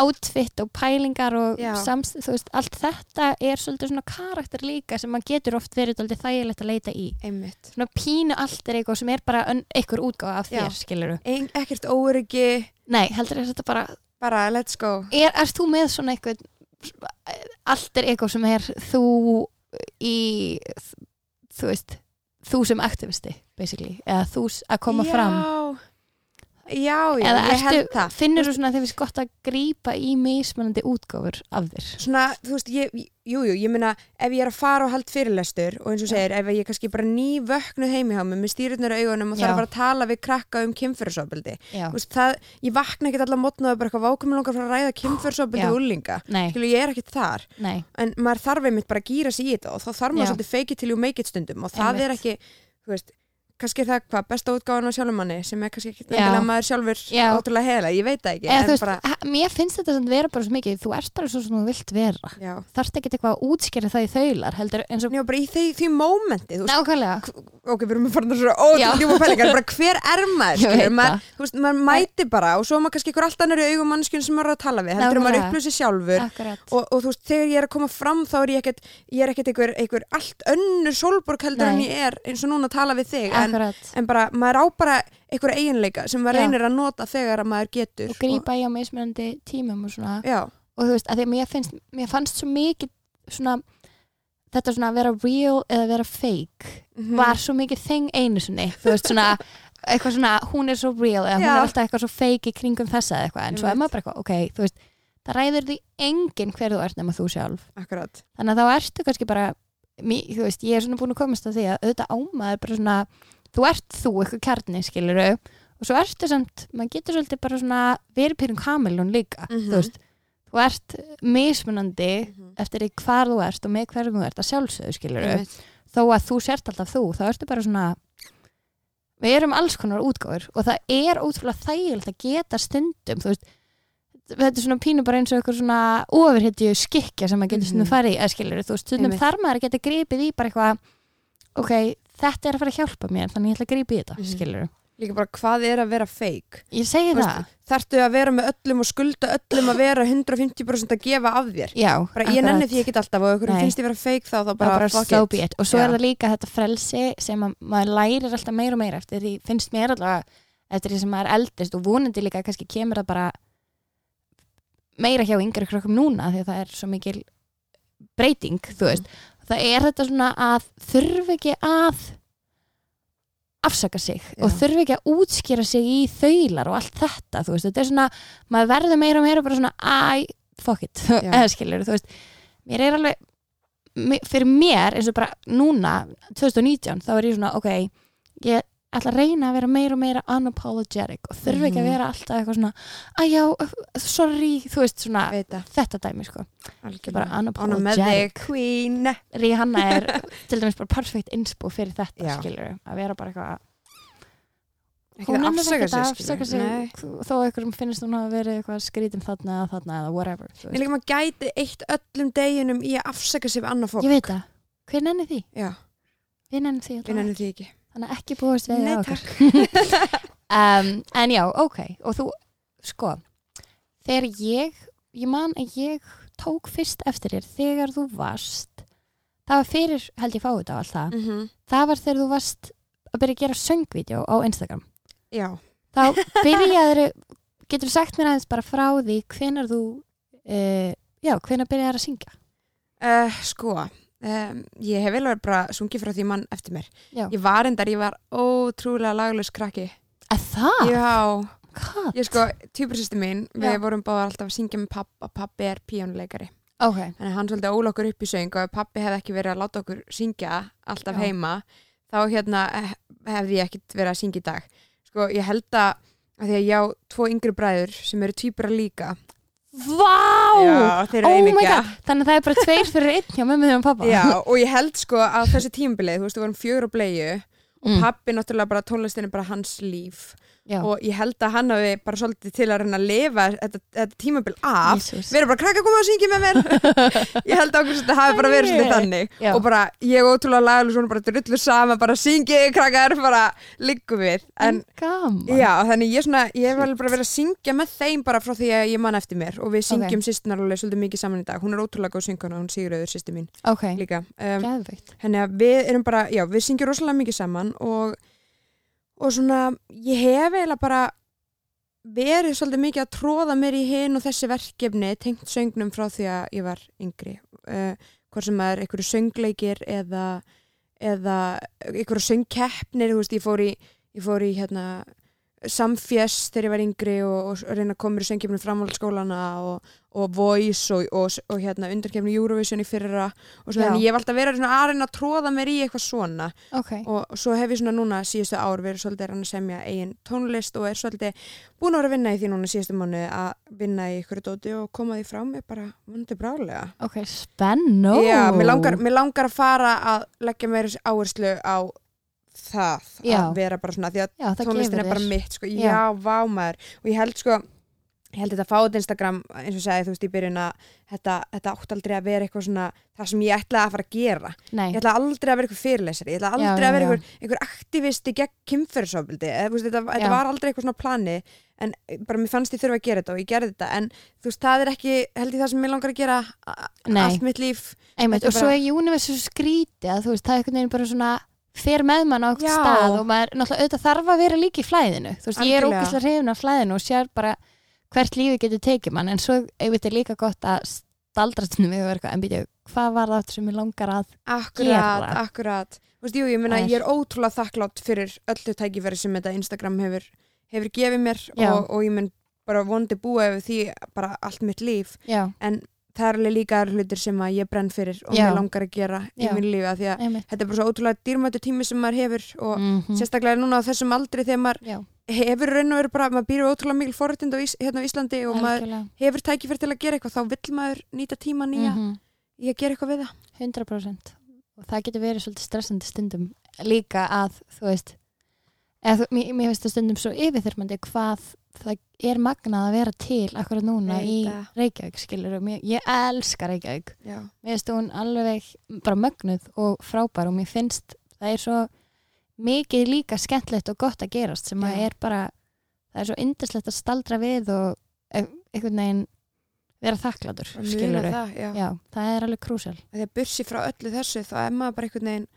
outfit og pælingar og samst, þú veist, allt þetta er svolítið svona karakter líka sem maður getur oft verið svolítið þægilegt að leita í. Einmitt. svona pínu allt er eitthvað sem er bara einhver útgáfa af þér, skilur Ein, ekkert óryggi, Nei, heldur er þetta bara bara let's go. er, erst þú með svona eitthvað allt er eitthvað sem er þú í þú veist, þú sem aktivisti basically, eða þú að koma já, fram Já, já, eða ég held það. finnur þú svona að þið finnst gott að grípa í mismunandi útgáfur af þér? Svona, þú veist, ég, jú, jú, ég meina, ef ég er að fara og hald fyrirlestur og eins og segir, ef ég kannski bara ný vöknuð heimi hjá mig með stýrutnar augunum og þarf að fara að tala við krakka um það, ég vakna ekkert allar mótna og bara eitthvað vákumum langar frá að ræða kynfyrirsofbeldi Já. og nei, Skilu, ég er ekkert þar. nei. En maður þarf einmitt bara að gýra sig í þetta og þá þarf maður svolítið till you make it stundum og það Einmitt. er ekki, þú veist kannski það hvað, besta útgáðan á sjálfum manni sem er kannski ekki nefnilega maður sjálfur Já. ótrúlega heila, ég veit það ekki eða veist, bara, mér finnst þetta samt vera bara svo mikið þú ert bara svo sem þú vilt vera. Þarfst ekki eitthvað að útskýra það í þaular heldur og já bara í því, því mómenti ok, við erum að fara svona ótrúlega pælingar, bara hver er maður, maður, þú veist, maður mæti bara og svo maður kannski ykkur allt annar í augum mannskjun sem maður er að tala við, heldur maður upplösi sjálfur. Og, og þú veist, þegar ég er að koma fram þá er ég ekkert, ég er ekkert einhver, allt önnur sólborg heldur en ég er eins og núna að tala við þig en, akkurat. En bara, maður á bara einhverja eiginleika sem maður Já. reynir að nota þegar að maður getur. Og grípa í á mismunandi tímum og svona. Já, og þú veist, að því að mér, finnst, mér fannst svo mikið svona þetta svona að vera real eða vera fake Mhm. var svo mikið þeng einu sinni. Þú veist svona, eitthvað svona hún er svo real eða hún Já. er alltaf eitthvað svo fake í kringum þessa eða eitthvað, en svo er maður bara eitthvað ok, þú veist, það ræður því enginn hver þú ert nema þú sjálf, akkurat. Þannig að þá ertu kannski bara, þú veist, ég er svona búin að komast að því að auðvitað ámaður bara svona þú ert þú, eitthvað kjarni, skiluru og svo ertu samt, maður getur svolítið bara svona verið pyrrum kamilun líka Mhm. þú veist, þú ert mismunandi eftir því hvar þú ert og með hverjum þú ert að sjálfsögðu skilur Einmitt. þó að þú sért alltaf þú, þá ertu bara svona við erum alls konar útgáður og það er ótrúlega þægilegt að geta stundum, þú veist. Þetta er svona pínu bara eins og eitthvað svona ofurhetju skikja sem maður getur stundum Mhm. farið í að skilur, þú veist, stundum þar maður að geta gripið í bara eitthvað ok, þetta er að fara að hjálpa mér þannig ég ætla að gripa í þetta, Mhm. skilur líka bara hvað er að vera fake? Ég segi Þú veist, það, þarftu að vera með öllum og skulda öllum að vera 150% að gefa af þér? Já bara, ég nenni því ekki alltaf og Nei. finnst ég vera fake þá þá bara, bara, so it. og svo Já. er það líka þetta frelsi sem að maður lærir alltaf meira og meira eftir því finnst mér allavega eftir því sem maður er eldist og vonandi líka kannski kemur það bara meira hjá yngri krökkum núna því að það er svo mikil breyting þú veist, það er þetta svona að þurfi ekki að afsaka sig Já. og þurfi ekki að útskýra sig í þaular og allt þetta, þú veist, þetta er svona maður verður meira og meira bara svona æ, fuck it, eða skilur þú veist, mér er alveg fyrir mér eins og bara núna 2019, þá er ég svona ok, ég ætla að reyna að vera meira og meira unapologetic og þurfi ekki að Mhm. vera alltaf eitthvað svona að já, sorry, þú veist svona veit það, þetta dæmi sko, bara unapologetic. queen. Rihanna er til dæmis bara perfect inspo fyrir þetta Já. skilur, að vera bara eitthvað ekki hún nennir afsaka ekkert að afsaka sig þó einhverjum finnst hún hafa verið eitthvað skrítin þarna eða þarna eða whatever Ég líka maður gæti eitt öllum deginum í að afsaka sig við annað fólk. Ég veit það, hver nenni því? Já, við því nenni því ekki. ekki. Þannig ekki búast við Nei, um, en já, ok. Og þú, sko þegar ég, ég man að ég tók fyrst eftir þér þegar þú varst það var fyrir, held ég fáið þetta á allt það. Mhm. það var þegar þú varst að byrja að gera söngvídeó á Instagram. Já, þá byrjaður getur þú sagt mér aðeins bara frá því hvenar þú uh, já, hvenar byrjaður að syngja? Uh, sko um, ég hef vel verið bara sungið frá því mann eftir mér já, Ég var endar, ég var ótrúlega laglaus krakki að það? Já, Hvað? ég sko, týpursýsti mín við Já. vorum báðar alltaf að syngja með pappa pappi er píjónuleikari ok, Þannig að hann svolítið ól okkur upp í söng og pappi hefði ekki verið að láta okkur syngja alltaf Já. heima þá hérna hefði ég ekkit verið að syngja í dag. Sko ég held að, að því að ég á tvo yngri bræður sem eru týpura líka Vá! Já, Oh my god, þannig að það er bara tveir fyrir einn hjá mömmu þegar og pappa Já, og ég held sko að þessi tímabilið, þú veist, við vorum fjögur á bleiu og Mm. pappi náttúrulega bara tónlistin er bara hans líf Já. og ég held að hann hafi bara svolítið til að reyna að lifa þetta, þetta tímabil af. Jesús. við erum bara krakka koma og syngja með mér. Ég held að þetta hafi bara verið svolítið þannig. Já. og bara ég og ótrúlega lagalega svona bara drullu sama, bara syngi krakkar, bara liggum við. En Já, þannig ég, svona, ég hef alveg bara verið að syngja með þeim bara frá því að ég man eftir mér. Og við syngjum okay. sýstunar alveg svolítið mikið saman í dag. Hún er ótrúlega góð synguna, hún Sigurður sýstu mín Ok, líka. Um, að við bara, já, við syngjum rosalega mikið saman og, og svona, ég hef eiginlega bara verið svolítið mikið að tróða mér í hinn og þessi verkefni tengt söngnum frá því að ég var yngri. Uh, hvort sem er einhverju söngleikir eða, eða einhverju söngkeppnir, ég fór í, ég fór í hérna, samfjess þegar ég var yngri og, og reyna að koma mér í söngkeppni framhaldsskólana og, og voice og, og, og hérna undarkefni Eurovision í fyrra og svo þannig ég hef alltaf verið svona að reyna að tróða mér í eitthvað svona. Ok, og svo hef ég svona núna síðustu ár verið svolítið að reyna að semja eigin tónlist og er svolítið búin að vera að vinna í því núna síðustu mánu að vinna í ykkur dóti og koma því fram er bara vonandi brálega ok, spennó. Já, mér langar, mér langar að fara að leggja meira áherslu á það Já. að vera bara svona því að Já, tónlistin er bara mitt sko. Já. vá maður. Og ég held sko ég held þetta fáið Instagram eins og sagði þú veist í byrjun að þetta, þetta átt aldrei að vera eitthvað svona það sem ég ætlaði að fara að gera. Nei, ég ætla aldrei að vera eitthvað fyrirlesari. Ég ætla aldrei Já, að vera einhver, einhver aktivisti gegn veist, þetta, þetta var aldrei eitthvað svona plani en bara mér fannst ég þurfa að gera þetta og ég gerði þetta. En þú veist það er ekki held ég það sem mér langar að gera Nei. allt mitt líf. Einmitt, og svo bara- er universu skríti að þú veist, það er svona fer með mann á okkur Já. stað og maður náttúrulega auðvitað þarf að vera líka í flæðinu þú veist, ég er Algjörlega. ógæslega hrifin af flæðinu og sér bara hvert lífi getur tekið mann en svo einmitt er líka gott að staldrast við og vera eitthvað, en býtja, hvað var það sem ég langar að akkurat, Gera. akkurat þú veist, jú, ég meina, Það er- ég er ótrúlega þakklátt fyrir öllu tækifæri sem þetta Instagram hefur, hefur gefið mér Já. og, og ég mun bara vondi búa yfir því bara allt mitt líf já, en það er alveg líka hlutir sem að ég brenn fyrir og Já. mér langar að gera í Já. mínu lífi af því að einmitt þetta er bara svo ótrúlega dýrmættu tími sem maður hefur og mm sérstaklega núna á þessum aldri þegar maður já, hefur raun og veru bara, maður býr ótrúlega mikil forréttind á Ís, hérna á Íslandi og maður algjörlega hefur tækifæri til að gera eitthvað þá vill maður nýta tíma nýja Mhm. í að gera eitthvað við það 100% og það getur verið svolítið stressandi stundum líka að þú veist eða, mér, mér finnst það stundum svo yfirþyrmandi hvað það er magnað að vera til akkurat núna Veit í það. Reykjavík skilur og mér, ég elska Reykjavík. Já, mér finnst hún alveg bara mögnuð og frábær og mér finnst það er svo mikið líka skemmtlegt og gott að gerast sem að er bara það er svo yndislegt að staldra við og eh, einhvern veginn vera muna skilur það, já. já, það er alveg krúsel Þegar bursi frá öllu þessu þá er maður bara einhvern veginn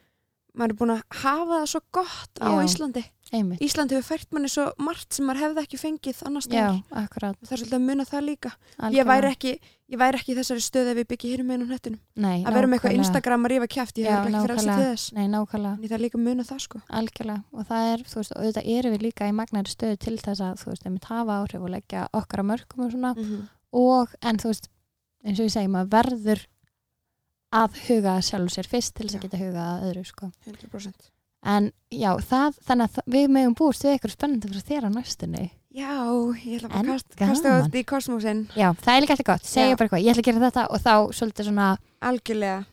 maður er búin að hafa það svo gott á Já. Íslandi. einmitt, Ísland hefur fært manni svo margt sem maður hefði ekki fengið annars já, staðar. akkurat. Það er svolítið að muna það líka. Ég væri, ekki, ég væri ekki í þessari stöð ef ég byggi hér með hnettinum. Nei, að vera með eitthvað nákvæmlega. Instagram að rífa kæft ég Já, hef ekki fyrir alls til nákvæmlega. þess. Nei, nákvæmlega, en ég þarf líka að muna það sko. Algjörlega. Og það er, þú veist, og auðvitað erum við líka í magnæri stöðu til þess að, þú veist, einmitt hafa áhrif og leggja okkar að mörgum og svona. Mm og, en þú veist, eins og ég segi maður verður að huga að sjálfu sér fyrst til þess að geta huga að öðru, sko. 100% en já, það, þannig að það- við megum búist við eitthvað spennandi fyrir þér á næstunni. Já, ég ætla bara að kast- kasta út í kosmosin Já, það er líka alltaf gott, segja Já. bara eitthvað. Ég ætla að gera þetta og þá svolítið svona algjörlega.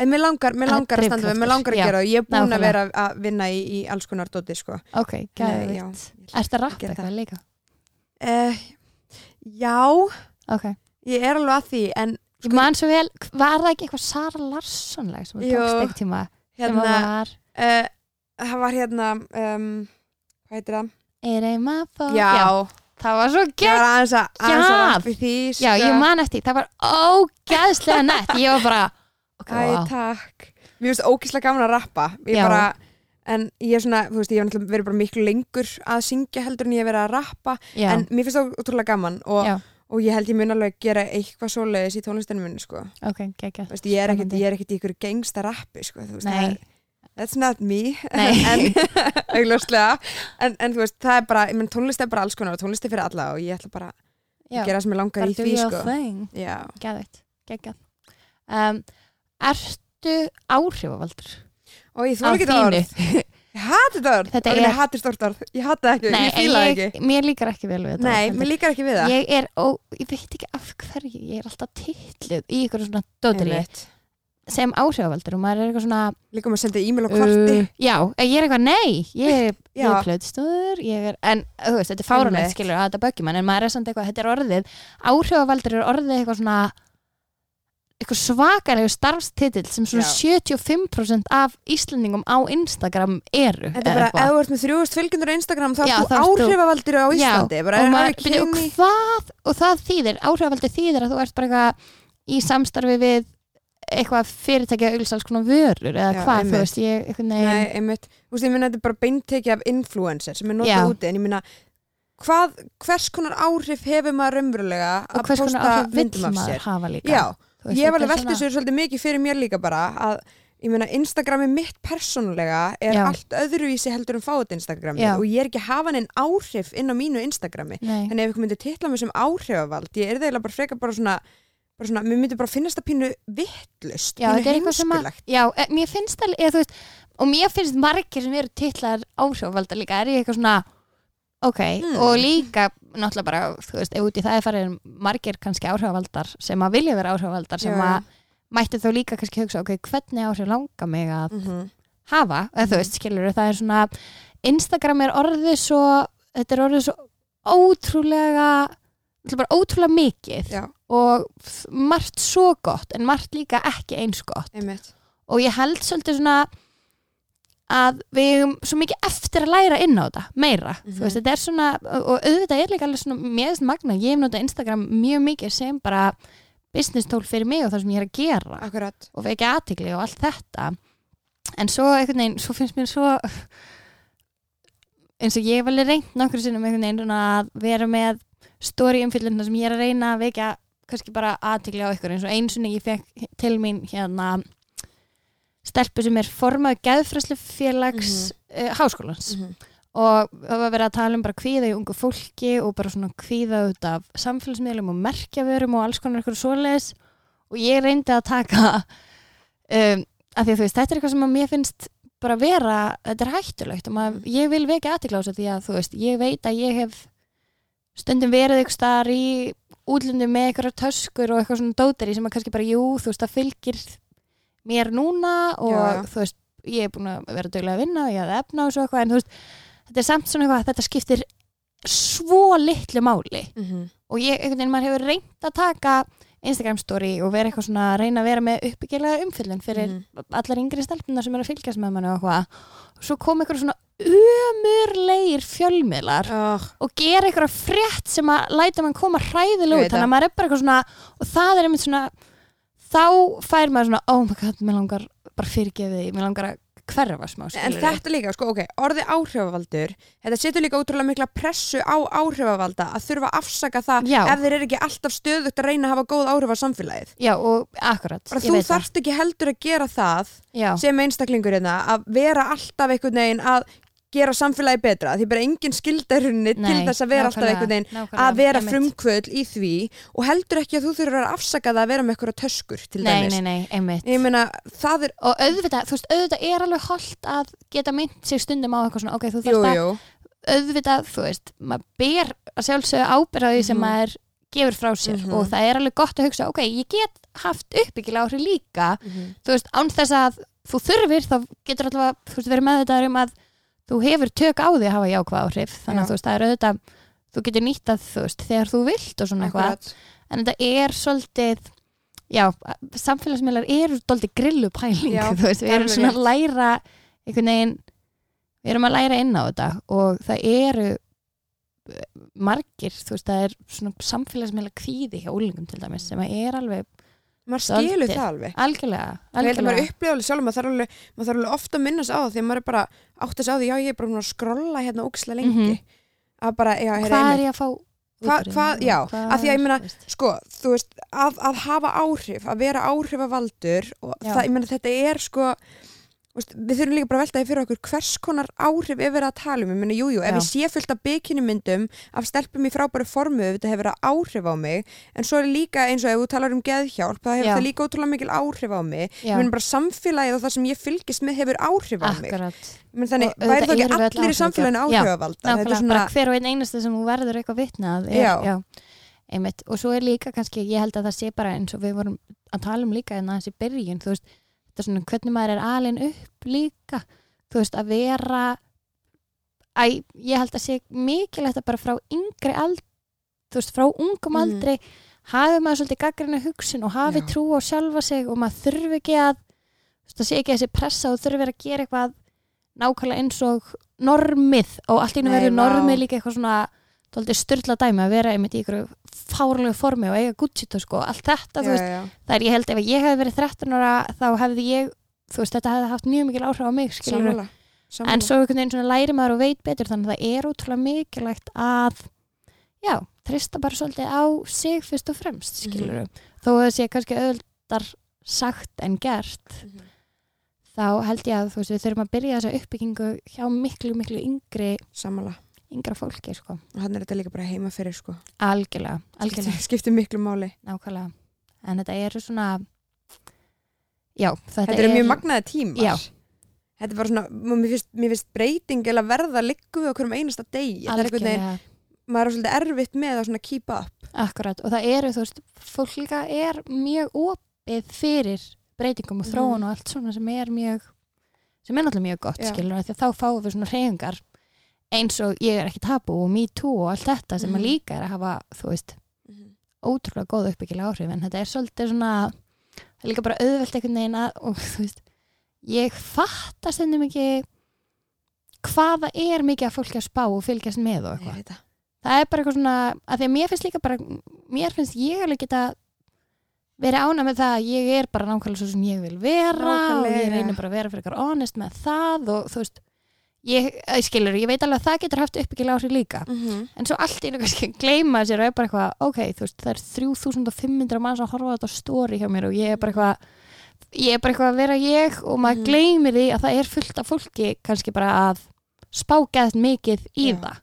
En mér langar, mér Það langar að standa við, mér langar að gera það ég er búin að vera að vinna í, í alls konar dóti sko. Ok, Nei, gæðvitt já, Ertu að rappa gera eitthvað líka? uh, Já, Ok, ég er alveg að því en ég man svo vel, var það ekki eitthvað Sara Larssonleg sem þú tókst eitthvað tíma? Hérna var uh, það var hérna um, hvað heitir það? Er eima fó Já, það var svo ég gegn var aðeins að, aðeins að Já. rappa í því sko. Já, ég man eftir, það var ógæðslega nett. Ég var bara, ok, Æ, wow takk. Mér finnst ógislega gaman að rappa. Ég Já. bara, En ég er svona, þú veist, ég hef náttúrulega verið bara miklu lengur að syngja heldur en ég hef verið að rappa. Já, En mér finnst það ótrúlega gaman og, Já. Og ég held ég mun alveg gera eitthvað svoleiðis í tónlistinu minni, sko. Ok, geggjað. Þú veist, ég er er ekkit í ykkur gengsta rappi, sko veist, er- That's not me. En en, en þú veist, það er bara, menn tónlist er bara alls konar tónlist er fyrir alla og ég ætla bara Já, að gera það sem ég langar í því, sko. Geðveikt, geggjað um, Ertu áhrifavaldur? og ég þú ekki það þínu? orð Ég hati þetta orð, Þetta er- ég hati stort orð, ég hati það ekki, Nei, ég fíla það ekki. mér líkar ekki vel við þetta Nei, mér líkar ekki við það. Ég er, ó, ég veit ekki af hverju ég er alltaf titluð í ykkur svona Einmitt. sem áhrifavaldur og maður er eitthvað svona Líka maður sendið e-mail og kvarti uh, já, ég er eitthvað, nei ég er, ég er plöðstöður ég er, en þú veist, þetta er fárunlegt skilur að þetta böggjum en maður er samt eitthvað, þetta er orðið. Áhrifavaldur er orðið eitthvað svona eitthvað svakalegu starfstitill sem svona 75% af Íslendingum á Instagram eru Þetta er bara, eitthvað. ef þú ert með þrjúst fylgjendur á Instagram þá Já, ert þá þú ert þú- áhrifavaldur á Íslandi. Bara, og, er, maður, byrju, og kynni- hvað? Og það þýðir, áhrifavaldi þýðir að þú ert bara eitthvað í samstarfi við eitthvað fyrirtækja auðvitað alls konar vörur eða Já, hvað, einmitt. þú veist, ég veginn Nei, einmitt, þú veist, ég minna þetta er bara beinteki af influencer sem er Já. notað úti en ég minna, hvað, hvers konar áhrif hefur maður raunverulega og að hvers konar posta áhrif myndum vill af maður sér? hafa líka? Já, ég er veltið svona- sér svolítið mikið fyrir mér líka bara að ég meina Instagrami mitt persónulega er Já. allt öðruvísi heldur en fáið Instagrami Já. og ég er ekki að hafa neinn áhrif inn á mínu Instagrami Nei. en ef ykkur myndi titla mig sem áhrifavald ég er þeirlega bara frekar bara svona, bara svona mér myndi bara finnast það pínu vittlust pínu að, heimskulegt já, e, mér finnst það, eða þú veist, og mér finnst margir sem eru titlar áhrifvalda líka, er ég eitthvað svona, ok, Hmm. og líka, náttúrulega bara, þú veist, ef út í það er farið margir kannski áhrifvaldar sem að vilja vera áhrifvaldar sem já. að mættu þá líka kannski hugsa, ok, hvernig áhrif langar mig að mm hafa, eða þú Mhm. veist, skilur það er svona, Instagram er orðið svo, þetta er orðið svo ótrúlega, ótrúlega mikið Já, og margt svo gott en margt líka ekki eins gott einmitt og ég held svolítið svona að við hefum svo mikið eftir að læra inn á þetta, meira. Mhm. þú veist, þetta er svona, og auðvitað er líka alveg svona finnst magna, ég hef notað Instagram mjög mikið sem bara business tól fyrir mig og það sem ég er að gera Akkurat. og vekja aðtikli og allt þetta. En svo einhvern veginn, svo finnst mér svo eins og ég hef alveg reynt nokkur sinnum einhvern veginn svona að vera með story umfyllina sem ég er að reyna að vekja kannski bara aðtikli á ykkur eins og eins og ég fekk til mín hérna stelpu sem er formað geðfræslu félags mm háskólans. Mhm. og það var verið að tala um bara kvíða í ungu fólki og bara svona kvíða út af samfélagsmiðlum og merkjavörum og alls konar ykkur svoleiðis. Og ég reyndi að taka um, af því að þú veist, þetta er eitthvað sem að mér finnst bara vera, þetta er hættulegt. Og maður, ég vil vekja þessu því að þú veist, ég veit að ég hef stundum verið ykkur staðar í útlundum með eitthvað töskur og eitthvað svona dóteri sem að kannski bara, jú, þú veist, það fylgir mér núna og Já, þú veist, ég er búin að vera dögulega að vinna og ég hafði efna og svo eitthvað en þú veist, þetta er samt svona eitthvað að þetta skiptir svo litlu máli. Mhm. og ég, einhvern veginn, maður hefur reynt að taka Instagram story og vera eitthvað svona að reyna að vera með uppbyggilega umfyllun fyrir Mhm. allar yngri stelpunar sem eru að fylgjast með manni og eitthvað. Og svo kom eitthvað svona umurlegir fjölmiðlar oh, og gera eitthvað frétt sem að læta mann koma hræðilega Ég út. þannig að maður er bara eitthvað svona og það er einmitt svona þá fær maður svona, oh my god, mér langar bara fyrirgeði, mér langar að hverfa smá En skilurðu. þetta líka, sko, ok, orði áhrifavaldur þetta setur líka ótrúlega mikla pressu á áhrifavalda að þurfa að afsaka það Já. ef þeir eru ekki alltaf stöðugt að reyna að hafa góð áhrif á samfélagið Já, og akkurat, bara ég þú veit það. þarft ekki heldur að gera það Já, sem einstaklingur hérna að vera alltaf einhvern veginn að gera samfélagi betra því bara engin skildarunni til þess að vera alltaf einhvern veginn nákvæmlega, að vera frumkvöld í því og heldur ekki að þú þurfur að afsaka það að vera með eitthvað töskur til Nei, dæmis nei, nei, einmitt meina er, og auðvitað, þú veist, auðvitað er alveg holdt að geta mynd sig stundum á eitthvað svona ok, þú jú, þarft að auðvitað, þú veist, maður ber að sjálfsögðu ábyrða því sem Mhm. maður gefur frá sér Mhm. og það er alveg gott að hugsa, ok, ég get haft uppbyggilega áhrif líka Mhm. þú veist, án þess að þú þurfir þá getur alltaf, þú veist, verið með þetta um að þú hefur tök á því að hafa jákvæð áhrif þannig Já. að þú veist, það er auðvitað þú getur nýtt að, þú veist, þegar þú vilt og svona eitthvað, en þetta er svolítið já, samfélagsmiðlar eru svolítið grillupæling Já, þú veist, við er erum svona að læra einhvern veginn við erum að læra inn á þetta og það eru eh, margir, þú veist, það er svona samfélagsmiðla kvíði hjá úlingum til dæmis sem að er alveg maður skilur það alveg algjörlega, að maður algjörlega upplifa alveg sjálf, maður þarf þarf alveg ofta að minnast á það því að maður er bara átt að sá því, já ég er bara að skrolla hérna óksla lengi. Mhm. Að bara, já, hvað einmitt. er ég að fá Hva- hvað- því? já, Hvað af því að ég meina-. Sko, þú veist, að, að hafa áhrif, að vera áhrifavaldur og það, ég meina þetta er sko, við þurfum líka bara að velta því fyrir okkur hvers konar áhrif er verið að tala um, ég meina, jújú, ef ég sé fullt af bikinimyndum af stelpum í frábæru formu, þetta hefur verið áhrif á mig, en svo er líka eins og ef þú talar um geðhjálp, það hefur það líka ótrúlega mikil áhrif á mig, Já, ég meina bara samfélagið og það sem ég fylgist með hefur áhrif á mig, akkurat. Meina þannig, væri það ekki allir í samfélaginu þetta er Nákvæmlega, svona, hver og einn einasta sem þú verður eitthvað vitnað einmitt, og svo er líka kannski, ég held að það sé bara eins og við vorum að tala um líka en þessi byrjun, þú veist, þetta svona hvernig maður er alin upp líka þú veist, að vera að ég held að sé mikilvægt að bara frá yngri ald þú veist, frá ungum Mhm. aldri hafi maður svolítið gaggrina hugsun og hafi Já. trú á sjálfa sig og maður þurfi ekki að þú veist, það sé ekki þessi pressa og þurfi að gera eitthvað nákvæmlega eins og normið og allt í Nei, verður normið líka eitthvað svona tóldi styrla dæmi að vera einmitt í ykkur fárlegu formi og eiga Gucci sko, allt þetta, þú já, veist, já, það er ég held ef ég hefði verið 13 ára þá hefði ég, þú veist, þetta hefði haft mjög mikil áhrif á mig, sammála, sammála. en svo einhvern veginn svona læri maður og veit betur þannig að það er útrúlega mikilvægt að já, trista bara svolítið á sig fyrst og fremst, Mhm. skilur þó að það sé kannski auðvöldar sagt en gert Mhm. þá held ég að þú veist, við þurfum að byrja þessa uppbyggingu hjá miklu, miklu yngri sammála, yngra fólki, sko, og hann er þetta líka bara heima fyrir, sko, algjörlega algjörlega, skiptir miklu máli, nákvæmlega. En þetta eru svona já, þetta, þetta eru mjög magnaði tímar, Já. þetta er bara svona, mér finnst, mér finnst breyting eða verða liggu við okkur um einasta er algjörlega. maður er svolítið erfitt með að svona keep up. Akkurat, og það eru, þú veist, fólk líka er mjög opið fyrir breytingum og Mhm. þróun og allt svona sem er mjög sem er náttúrulega mjög gott, skilur að þá fáum við svona hreyfingar eins og ég er ekki tabu og me too og allt þetta sem Mhm. að líka er að hafa, þú veist ótrúlega góð uppbyggilega áhrif en þetta er svolítið svona er líka bara auðvelt einhvern veginn að og þú veist, ég fatta stundum ekki hvað það er mikið að fólki að spá og fylgjast með og eitthvað. það. Er bara eitthvað svona að því að mér finnst líka bara mér finnst ég alveg geta verið ána með það að ég er bara nákvæmlega svo sem ég vil vera og ég reynir bara að vera fyrir eitthvað honest með það og þú veist ég, ég skilur, ég veit alveg að það getur haft uppbyggilega áhrif líka en svo allt einu kannski gleyma sér og er bara eitthvað, ok, þú veist, það er 3500 mann sem horfa á þetta story hjá mér og ég er bara eitthvað ég er bara eitthvað að vera ég og maður Mhm. gleymir því að það er fullt af fólki kannski bara að spákæðast mikið í Já. það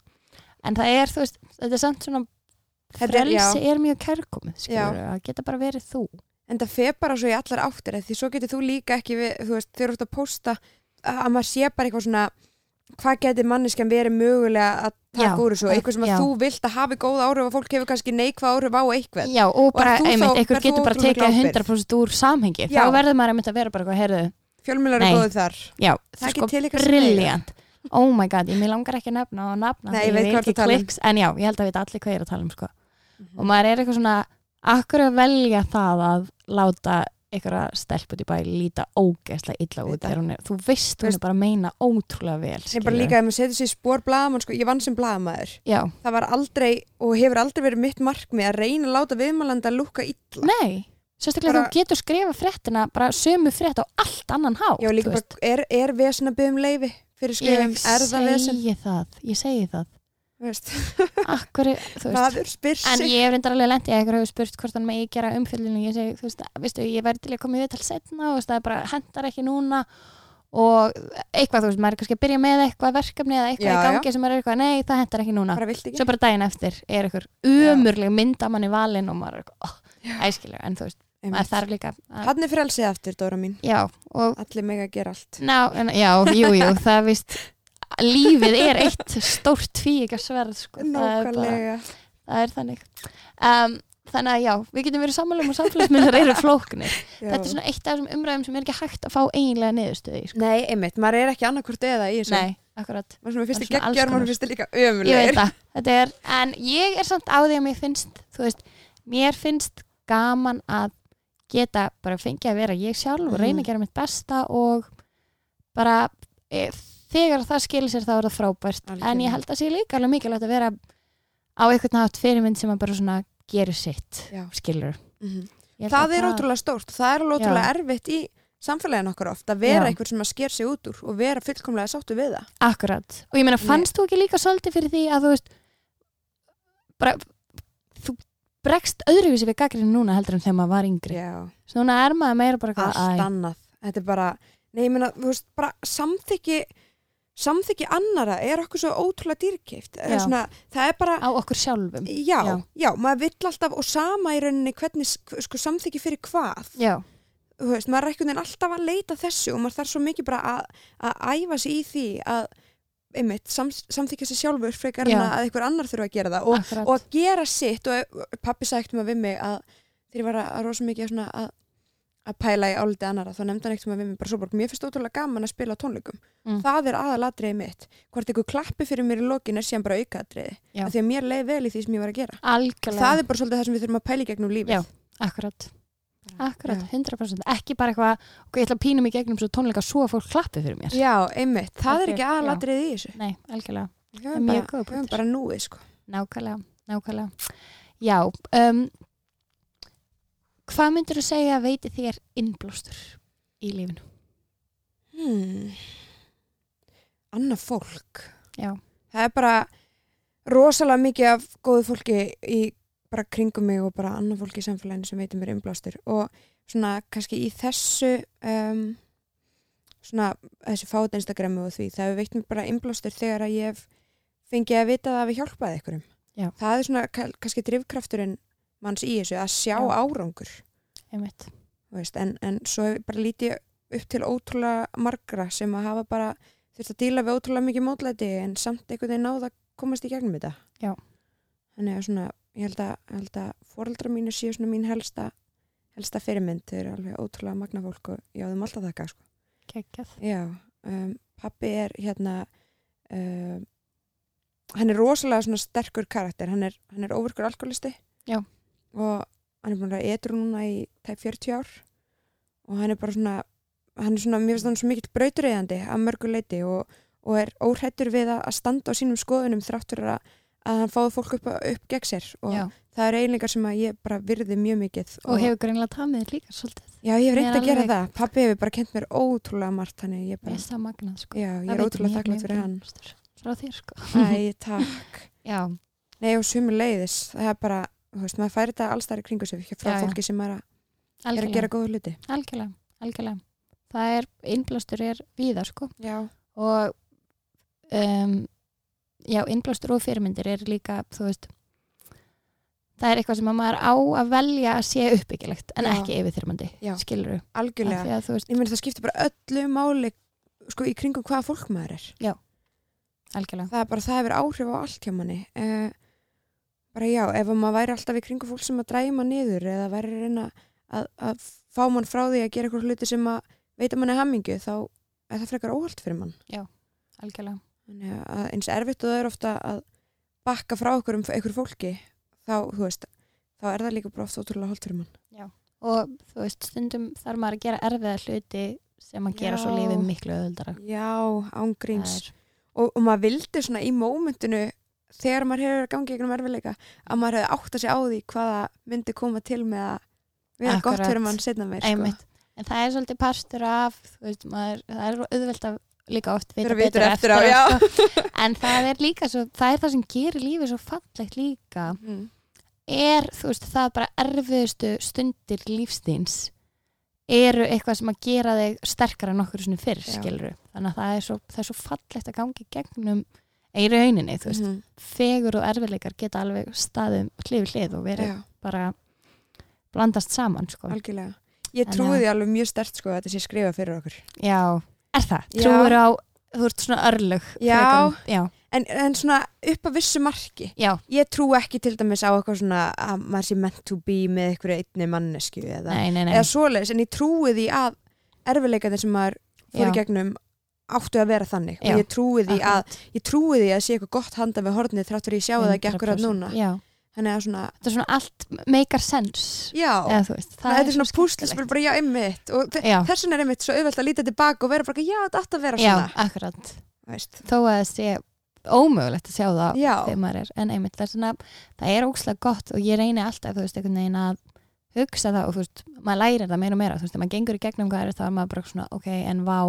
en það er, þú veist, þetta er samt svona er- frelsi já. er, mjög kærkomið skilur, að geta bara verið þú en það fer bara svo í allar áttir því svo getur þú líka ekki við, þú veist, þegar þú eitthvað hvað getur manneskjan verið mögulega að taka úr þessu, eitthvað sem að já. þú vilt að hafi góð áhrif og fólk hefur kannski neikvað áhrif á eitthvað Já, og bara, einmitt, þú getur bara ábyrgð? 100% úr samhengi Já. þá verður maður einmitt að vera bara eitthvað, heyrðu fjölmjölar er góðu þar já, Það er sko, eitthvað brilliant oh my god, ég langar ekki að nefna og nafna Nei, því ég veit ekki tala um. kliks, en já, ég held að veit allir hvað ég er að tala um sko. Mhm. og maður er eitthvað svona akkur að velja það að láta einhverja stelp út í bæ líta ógeðslega illa út er, þú veist hún er bara að meina ótrúlega vel Ég bara líka ef maður setur sér spór blaðamann sko, ég vann sem blaðamaður. Já, það var aldrei og hefur aldrei verið mitt markmið að reyna að láta viðmælanda að lúka illa. Nei sérstaklega Bara- þú getur skrifa fréttina bara sömu frétt á allt annan hátt Já, bara, er, er vesen að byggja um leifi fyrir skrifum, ég segi það ég segi það, akkur maður spyr En sig. ég hef reyndar alveg lendið að ykkur hefur spurt hvort hann megi gera umfjöldinu ég segi, þú veist, veistu, ég væri til að koma í viðtal setna og það er bara hendar ekki núna og eitthvað, þú veist, maður er kannski að byrja með eitthvað verkefni eða eitthvað Já, í gangi sem maður er eitthvað, nei, það hendar ekki núna. Ekki. Svo bara daginn eftir er ykkur umurleg mynd að manni valinn og maður er eitthvað, oh, æskilega. En þú veist, maður þarf líka hann er frelsið aftur, Dóra mín. Já, og allir meg að gera allt. Ná, en, já, jú, jú, það víst lífið er eitt stórt tvíika sverð, sko, það nákvæmlega. það er þannig. Um, þannig að já, við getum verið sammála um að samfélagsmiðlar eru flóknir. Þetta er svona eitt af þessum umræðum sem er ekki hægt að fá eiginlega niðurstöði sko. nei, einmitt, maður er ekki annarkvort eða í þessu. Nei, akkurat, maður finnst Það er alls geggjar, maður finnst það líka það. Þetta er, en ég er samt á því að mér finnst veist, mér finnst gaman að geta bara fengið að vera ég sjálf og reyna að gera mitt besta og bara e, þegar það skilir sér þá er það frábært en Algjörlega. ég held að sé líka alveg mikilvægt að vera á einhvern nátt fyrirmynd sem að bara svona gerir sitt, Já. skilur. Ég held það að er ótrúlega stórt, það er alveg Já. ótrúlega erfitt í samfélagin okkar oft að vera Já. einhver sem að sker sig út úr og vera fullkomlega sáttu við það Akkurat, og ég meina, Nei. fannst þú ekki líka svolítið fyrir því að þú veist bara, þú bregst öðruvísi við gaggrinu núna heldur en þegar maður var yngri Já. svo núna er maður meira bara eitthvað, allt annað þetta er bara, nei, ég meina, þú veist, bara samþykki samþykki annara er okkur svo ótrúlega dýrkeift það er bara á okkur sjálfum. Já, Já. já, maður vill alltaf og sama í rauninni hvernig sko, samþykki fyrir hvað. Veist, maður er einhvern veginn alltaf að leita þessu og maður þarf svo mikið bara að, að æfa sig í því að einmitt, sam, samþykja sig sjálfur frekar en að einhver annar þurfa að gera það og, og að gera sitt. Og pappi sagði maður við mig að þegar ég var að, að rosa mikið svona að, að pæla í áliti annara þá nefndi hann ekkert maður við mig bara svo bara mér finnst ótrúlega gaman að spila tónleikum. Mm. það er aðalatriði mitt. Hvort einhver klappi fyrir mér í lokin er síðan bara aukatriði Já. því að mér leið vel í því sem ég var að gera. Algjörlega. Það er bara svolítið það sem við þurfum að pæla í gegnum lífið. Já. akkurat, akkurat, Já. 100% ekki bara eitthvað, ok, ég ætla að pína mig gegnum svo tónleika svo að fólk klappi fyrir mér. Já, einmitt, það Það er ekki aðalatriði í þessu. Nei, algjörlega, höfum mjög bara, bara núið sko. nákvæmlega nákvæmlega, já um, hvað myndir þú segja að veiti þér innblástur í lífinu? hmm. Annað fólk Já, Það er bara rosalega mikið af góðu fólki í bara kringum mig og bara annað fólki í samfélaginu sem veitir mér umblástur og svona kannski í þessu um, svona þessu fát Instagramu og því það hefur veitt mér bara umblástur þegar að ég hef fengið að vita það að við hjálpaði einhverjum Já. það er svona ka- kannski drifkrafturinn manns í þessu að sjá Já. árangur veist, en, en svo bara lítið upp til ótrúlega margra sem að hafa bara þurft að díla við ótrúlega mikið mótlæti en samt einhvern veginn náða komast í gegnum þetta Já. þannig að svona ég held að, að foreldra mínu séu svona mín helsta helsta fyrirmynd, þau eru alveg ótrúlega magna fólk og ég á þeim alltaf þakka sko. já, um, pappi er hérna um, hann er rosalega svona sterkur karakter hann er, hann er óvirkur alkoholisti Já. Og hann er búin að etur núna í tæp 40 ár. Og hann er bara svona hann er svona, mér finnst hann svo mikill brautureyðandi að mörgu leiti og, og er óhrættur við að standa á sínum skoðunum þráttur að, að hann fáði fólk upp, upp gegn sér. Og já, það er eiginleikar sem að ég bara virði mjög mikið og hefur greinlega tamið líka svolítið, já, ég hef reynd Mér að gera alveg- það, pappi hefur bara kent mér ótrúlega margt þannig ég bara, veist það magnað sko. Já, ég er ótrúlega þakklátt fyrir hann. Frá þér sko. Æ, takk. Já, Nei, og sumur leiðis, það er bara, veist, maður færi þetta allstæri kringu sig frá Já, já. fólki sem er að, er að gera góða hluti. algjörlega, algjörlega það er, innblástur er víða sko Já. og um, já, innblástur og fyrirmyndir er líka, þú veist það er eitthvað sem að maður á að velja að sé uppbyggilegt en Já. ekki yfirþyrmandi, Já. skilur þú Algjörlega. að veist, Ég meina það skiptir bara öllu máli, sko, í kringum hvaða fólk maður er. algjörlega Það er bara, það hefur áhrif á allt hjá manni. Uh, bara já, ef maður væri alltaf í kringum fólk sem að dræma mann niður eða væri að reyna að, að fá mann frá því að gera eitthvað hluti sem að veita manni hammingu, þá er það frekar óhald fyrir mann. algjörlega, Þannig að eins erfitt og það er ofta að bakka frá okkur um einhver fólki, þá, þú veist, þá er það líka bara ofta ótrúlega holdt fyrir mann. og þú veist, stundum þarf maður að gera erfiða hluti sem að gera svo Já. lífið miklu öðuldara Já, ángríns. Er- Og, og maður vildi svona í mómentinu þegar maður hefur að gangi einhvern erfiðleika að maður hefði átt að sig á því hvaða myndi koma til með að vera gott Akkurat. fyrir mann setna meir. einmitt, en það er svolítið partur af veist, maður, það er auðvelt að líka oft vita betur eftir á, já. sko. en það er líka svo, það er það sem gerir lífið svo fallegt líka Sko. Mm. er, þú veist, það bara erfiðustu stundir lífstíns eru eitthvað sem að gera þig sterkara en okkur svona fyrr, Já. skilur þannig að það er, svo, það er svo fallegt að gangi gegnum í rauninni, þú veist, Mhm. fegur og erfiðleikar geta alveg staðum hlið hlið og verið Já, bara blandast saman, sko algjörlega. Ég trúi að- því alveg mjög stert sko að þetta sé skrifa fyrir okkur. Já, er það? Trúur á, þú ert svona örlög Já. já, En, en svona upp að vissu marki. já, Ég trú ekki til dæmis á eitthvað svona að maður sé meant to be með einhverju einni mannesku eða, eða svoleiðis en ég trúi því að erfiðleikarnir sem maður Já. gegnum áttu að vera þannig Já, og ég trúi því að ég trúi því að sé eitthvað gott handa við hornið þrátt fyrir ég sjá það ekki akkurat 100%. núna Já, þannig að svona, þetta er svona allt makar sense já eða veist, það þetta er svona svo púslispil skemmtilegt. bara já, einmitt og þe- Já. þess vegna er einmitt svo auðvelt að líta tilbaka og vera bara, já, þetta átt að vera Já, svona akkurat veist. þó að það sé ómögulegt að sjá það Já. þegar maður er, en einmitt það er svona það er ókslega gott og ég reyni alltaf þú veist, einhvern veginn að hugsa það og þú veist, maður lærir það meira og meira þú veist, þegar maður gengur í gegnum hvað er er maður bara svona, ok, en vá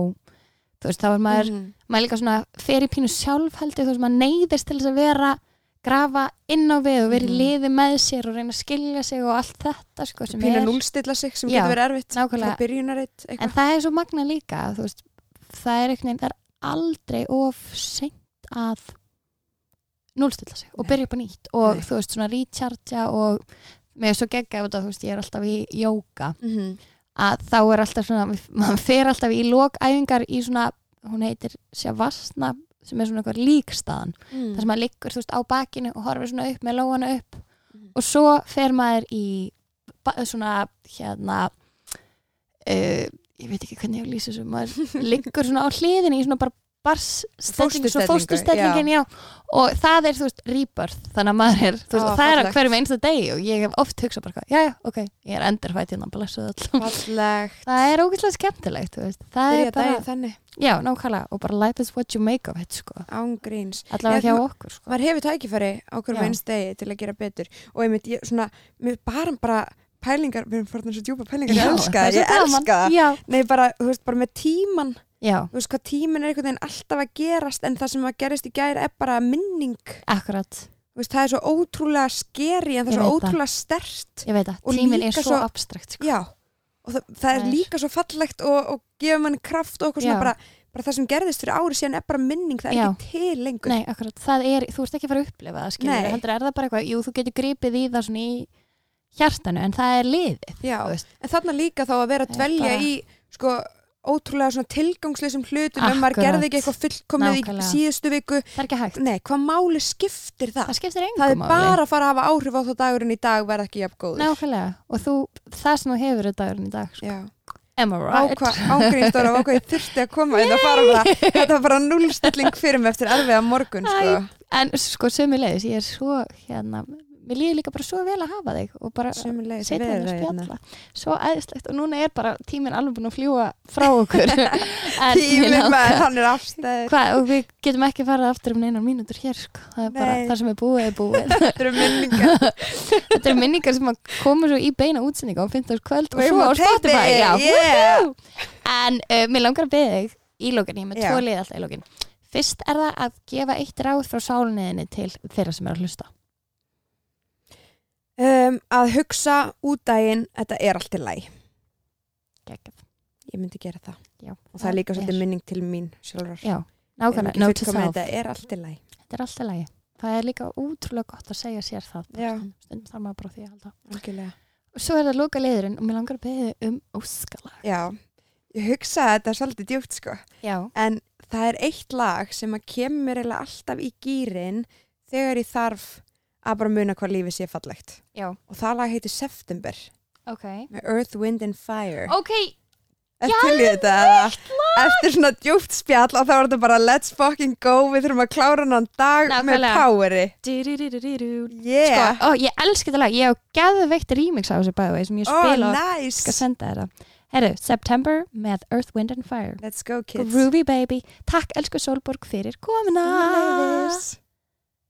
þú veist, þá er maður, Mhm. maður líka svona fer í pínu sjálf heldur, þú veist, maður neyðist til þess að vera grafa inn á við og vera í Mhm. liði með sér og reyna að skilja sig og allt þetta sko, sem pínu er, núlstilla sig sem Já, getur verið erfitt nákvæmlega. frá byrjunaritt en eitthvað það er svo magna líka þú veist, það er veginn, það er aldrei of seint að núlstilla sig og Nei. byrja upp á nýtt og Nei. þú veist, svona rechargea og er svo gegga þú veist, ég er alltaf í jóka Mhm. Að þá er alltaf svona, maður fer alltaf í lokæfingar í svona, hún heitir Shavasana, sem er svona eitthvað líkstaðan, Mm. þar sem maður liggur þú veist á bakinu og horfir svona upp með lóana upp Mhm. og svo fer maður í svona hérna uh, ég veit ekki hvernig ég lýsa þessu maður liggur svona á hliðinni í svona bara barsstelling, svo Fósturstellingu, fósturstellingin já. og það er þú veist rebirth þannig að maður er, þú veist, Ó, það er hverjum einsta degi og ég hef oft hugsað bara, já já, ok, ég er endurfætt hérna, blessuð fallegt. Það er ógeðslega skemmtilegt, þú veist. Það byrja er bara, já, nákvæmlega og bara life is what you make of it, sko. Án gríns. Allavega Já, hjá okkur, sko. maður hefur tækifæri á hverjum Já. eins degi til að gera betur. Og ég svona mér bara bara pælingar við erum farin svo djúpa pælingar. Ég elska það það, ég elska það. Já, nei bara, þú veist, bara með tíman. Já, þú veist hvað tíminn er einhvern veginn alltaf að gerast en það sem að gerist í gæri er bara minning. Akkurat. Veist, það er svo ótrúlega skeri en það er svo það. ótrúlega stert ég veit að Og tíminn er svo abstrakt, sko. Já, og það, það er Það er- líka svo fallegt og, og gefur manni kraft og okkur svona Já. bara, bara það sem gerðist fyrir ári síðan er bara minning, það er Já. ekki til lengur. Nei, akkurat, það er, þú ert ekki að fara að upplifa það, skilur, heldur er það bara eitthvað, jú, þú getur gripið í það svona í hjartanu, en það er liðið, já, en þarna líka þá að vera að er dvelja bara- í sko ótrúlega svona tilgangsleysum hlutum ef maður Akkurat. gerði ekki eitthvað fullkomið í Nákvæmlega. síðustu viku það er ekki hægt, nei, hvað máli skiptir það? það skiptir engum Það er máli. bara að fara að hafa áhrif á þá dagurinn í dag verða ekki jafn góður Nákvæmlega, og þú, það sem þú hefur þetta dagurinn í dag, sko. Am I right? hvað ágrínstóra á hvað ég þurfti að koma en það fara bara, þetta var bara núlstilling fyrir mig eftir erfiða morgun sko. En sko, sömulegis, ég er svo, hérna, mér líður líka bara svo vel að hafa þig og bara setja hérna að hérna. spjalla, svo æðislegt og núna er bara tíminn alveg búin að fljúa frá okkur. Tíminn maður, hann er afstæður Hvað, og við getum ekki farið aftur um neinar mínútur hér, sko. Það er bara, Nei. það sem er búið er búið. Þetta eru minningar Þetta eru minningar sem koma svo í beina útsendinga á 15. kvöld og svo á Spotify. Yeah. En uh, mér langar að beða þig í lókin, ég er með Já. tvo lið alltaf í lókin. Fyrst er það að gefa eitt ráð frá sálinniðinni til þeirra sem er að hlusta. Um, Að hugsa út daginn Þetta er allt í Gekkið. Ég myndi gera það Já, Og það er líka svolítið minning til mín sjálfrar Já, nákvæmlega. Þetta er allt í læg Þetta er alltaf lægi. Það er líka útrúlega gott að segja sér það. Stundum þarf maður bara því að halda. Og svo er það loka liðurinn og mér langar að beða um óskala. Já, ég hugsa að þetta svolítið djúpt sko Já. En það er eitt lag sem að kemur alltaf í gýrin þegar ég þarf að bara muna hvað lífið sé fallegt. Já. Og það lag heitir September Ok. með Earth, Wind and Fire. Ok, Eftir eftir svona djúpt spjall og þá var þetta bara let's fucking go, við þurfum að klára hann dag með Nákvæmlega. poweri. Yeah. Sko, ó, ég elski þetta lag, ég hef geðveikt remix á þessu bæði sem ég oh, spila og nice. skal senda þetta. Herru, September með Earth, Wind and Fire. Let's go kids. Groovy baby. Takk elsku Solborg fyrir komuna.